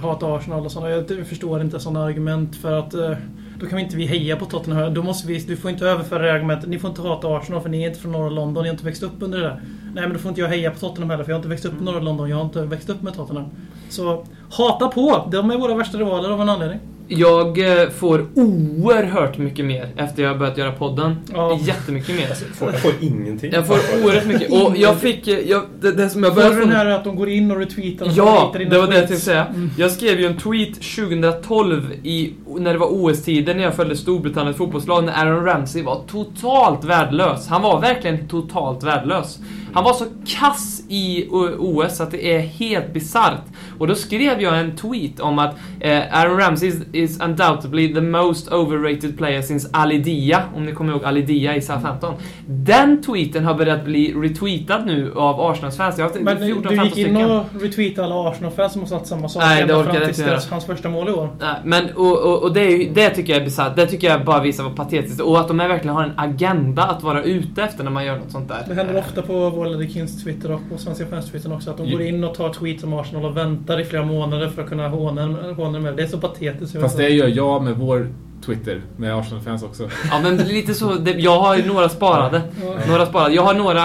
S3: hata Arsenal och sådana. Jag förstår inte sådana argument för att eh, då kan vi inte vi heja på Tottenham. Då måste vi, du får inte överföra det argumentet. Ni får inte hata Arsenal för ni är inte från norra London. Ni har inte växt upp under det där. Nej men då får inte jag heja på Tottenham heller för jag har inte växt upp i norra London. Jag har inte växt upp med Tottenham. Så hata på! De är våra värsta rivaler av en anledning.
S5: Jag eh, får oerhört mycket mer efter jag har börjat göra podden.
S3: Ja.
S5: Jättemycket mer.
S6: Jag får, jag får ingenting.
S5: Jag får oerhört mycket. Och jag fick... eh, Jag, det, det som jag började
S3: För
S5: få...
S3: den här att de går in och retweetar och
S5: Ja, det var det jag tänkte säga.
S3: Mm.
S5: Jag skrev ju en tweet 2012 i, när det var OS-tider när jag följde Storbritanniens fotbollslag när Aaron Ramsey var totalt värdelös. Han var verkligen totalt värdelös. Han var så kass i OS att det är helt bisarrt. Och då skrev jag en tweet om att eh, Aaron Ramsey is, is undoubtedly the most overrated player since Ali Dia, om ni kommer ihåg Ali Dia i Southampton. Den tweeten har börjat bli retweetad nu av har
S3: Men
S5: 14-15
S3: du gick in och retweetade alla Arsenal-fans som har sagt samma sak
S5: Nej, det orkar
S3: fram tills deras, hans första mål i år.
S5: Nej, men och, och, och det, är det tycker jag är bisarrt. Det tycker jag bara visar vad patetiskt Och att de verkligen har en agenda att vara ute efter när man gör något sånt där.
S3: Det händer ofta på Ledder Kings Twitter och på Svenska fans Twitter också att de går in och tar tweets om Arsenal och väntar i flera månader för att kunna håna håna dem med. Det är så patetiskt.
S4: Fast det gör jag med vår Twitter, med Arsenal-fans också.
S5: Ja, men lite så. Det, jag har ju några sparade.
S3: Ja.
S5: Några sparade. Jag har några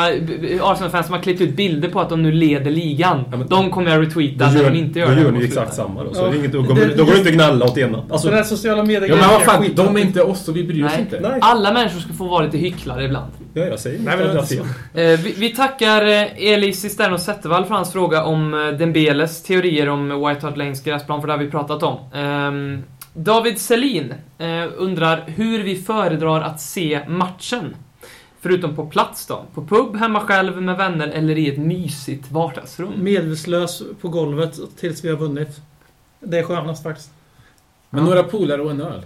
S5: Arsenal-fans som har klippt ut bilder på att de nu leder ligan.
S6: Ja, men-
S5: de kommer jag retweeta
S6: Då
S5: när
S6: gör,
S5: de inte gör
S6: då
S5: det.
S6: gör ni exakt samma då. Så
S3: Ja.
S6: inget, då, går,
S3: Det-
S6: då går det inte att gnälla åt ena. Alltså,
S3: Den här sociala medier
S4: Ja men vad fan, de är inte oss och vi bryr oss
S5: Nej.
S4: inte.
S6: nej,
S5: Alla människor ska få vara lite hycklare ibland.
S6: Ja, jag säger
S3: Nej, men.
S5: Eh, vi, vi tackar eh, Elis Cisterno Zettervall för hans fråga om eh, Dembeles teorier om White Hart Lanes gräsplan, för det har vi pratat om. Ehm, David Selin undrar hur vi föredrar att se matchen. Förutom på plats då. På pub, hemma själv, med vänner eller i ett mysigt vardagsrum.
S3: Medvetslös på golvet tills vi har vunnit. Det är skönast faktiskt.
S4: Men några polare och en öl.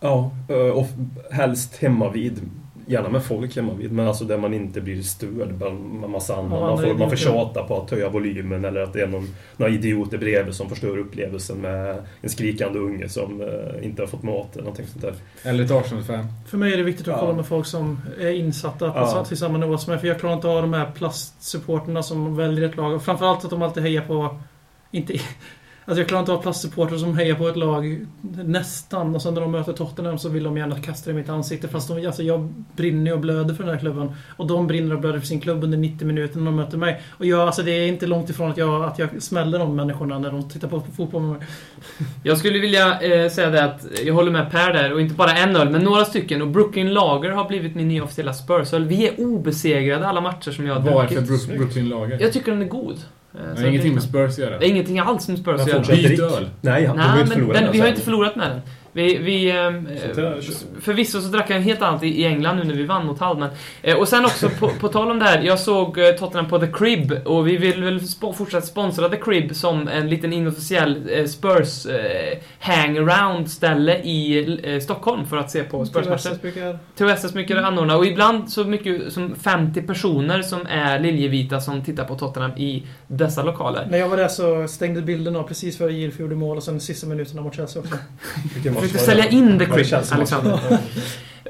S6: Ja, och helst hemma vid. Gärna med folk hemma vid, men alltså där man inte blir störd en massa andra. Man får, man får tjata på att höja volymen eller att det är någon, några idioter bredvid som förstör upplevelsen med en skrikande unge som eh, inte har fått mat eller någonting sånt där.
S4: Eller ett Arsenal-fan.
S3: För mig är det viktigt att
S6: Ja.
S3: kolla med folk som är insatta på,
S6: Ja.
S3: till samma nivå som mig. För jag klarar inte av de här plastsupporterna som väljer ett lag. Och framförallt att de alltid hejar på... Inte... Alltså jag klarar inte av plastsupportrar som hejar på ett lag nästan. Och sen när de möter Tottenham så vill de gärna kasta det i mitt ansikte. Fast de, alltså jag brinner och blöder för den här klubben. Och de brinner och blöder för sin klubb under 90 minuter när de möter mig. Och jag, alltså det är inte långt ifrån att jag, att jag smäller de människorna när de tittar på fotboll med mig.
S5: Jag skulle vilja eh, säga det att jag håller med Per där, och inte bara en öl, men några stycken. Och Brooklyn Lager har blivit min nya officiella Spurs-öl. Vi är obesegrade alla matcher som jag har
S4: Varför
S5: druckit.
S4: Brook- Brooklyn-lager?
S5: Jag tycker den är god. Eh,
S4: Det
S5: så
S4: har ingenting med Spurs att göra.
S5: Det är ingenting alls med Spurs att
S6: Men
S5: göra.
S4: Byt öl.
S6: Nej, de har inte
S5: men
S6: förlorat
S5: den,
S6: än,
S5: vi har inte förlorat med den. Vi, vi, ehm, eh, förvisso så drack jag en helt annat i England nu när vi vann mot Hull, men... Eh, och sen också, på, på tal om det här, jag såg eh, Tottenham på The Crib och vi vill väl sp- fortsätta sponsra The Crib som en liten inofficiell eh, Spurs eh, hangaround-ställe i eh, Stockholm för att se på Spurs-matcher.
S3: THS brukar-
S5: THSS mycket anordna och ibland så mycket som 50 personer som är liljevita som tittar på Tottenham i dessa lokaler.
S3: När jag var där så stängde bilden av precis före Gilf gjorde mål och sen sista minuterna mot Chelsea också.
S5: Försökte sälja
S6: det?
S5: in The
S6: det Chelsea-matchen?
S5: Alexander.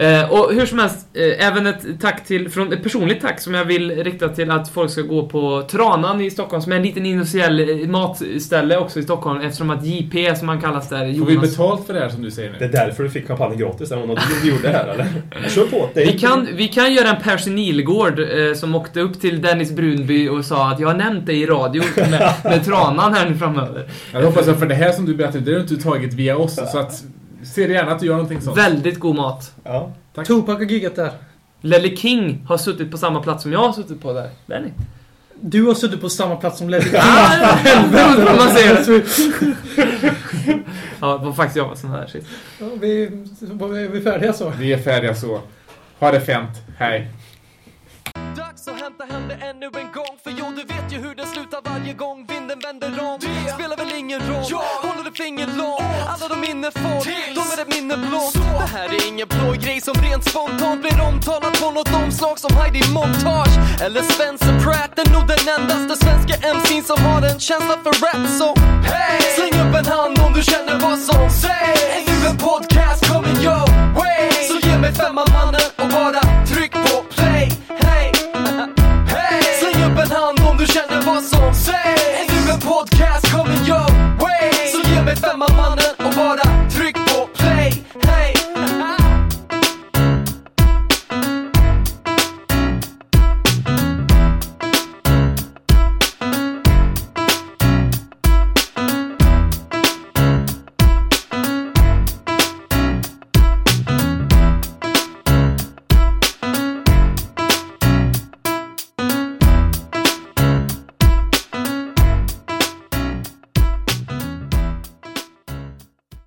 S5: Eh, och hur som helst, eh, även ett tack till, från, ett personligt tack som jag vill rikta till att folk ska gå på Tranan i Stockholm, som är en liten inofficiell eh, matställe också i Stockholm, eftersom att JP, som han kallas där,
S4: Får vi
S5: Jonas...
S4: betalt för det här som du säger
S6: Det är
S4: nu?
S6: därför du fick kampanjen gratis, eller något du gjorde här eller? Kör på! Det är
S5: Vi kan, vi kan göra en Percy Nilegård eh, som åkte upp till Dennis Brunby och sa att jag har nämnt dig i radio med, med Tranan här nu framöver.
S4: Jag hoppas att för det här som du berättade, det har du inte tagit via oss. Så att, ser gärna att du gör någonting sånt.
S5: Väldigt god mat.
S6: Ja.
S4: Tack.
S3: Tupac har giggat där.
S5: Lelle King har suttit på samma plats som jag har suttit på där. Benny.
S3: Du har suttit på samma plats som Ledder
S5: Ah, Helvete vad man säger det. Ja, det var faktiskt jag var här sist.
S3: Ja, vi, var vi färdiga så?
S4: Vi är färdiga så. Ha det fint. Hej.
S2: Dags att hämta hem det ännu en gång För jo, du vet ju hur det slutar varje gång vinden vänder om Det spelar väl ingen roll, håller du finger långt vad de minne får. De är ett minne blått. Det här är ingen blå grej som rent spontant blir omtalad på något omslag som Heidi Montage eller Spencer Pratt. Det är nog den endaste svenska MC'n som har en känsla för rap. Så hey! släng upp en hand om du känner vad som sägs. Är du en podcast kommer your way. Så ge mig femman mannen och bara tryck på play. Hey! hey! Släng upp en hand om du känner vad som sägs. Är du en podcast kommer your way. Så ge mig femman mannen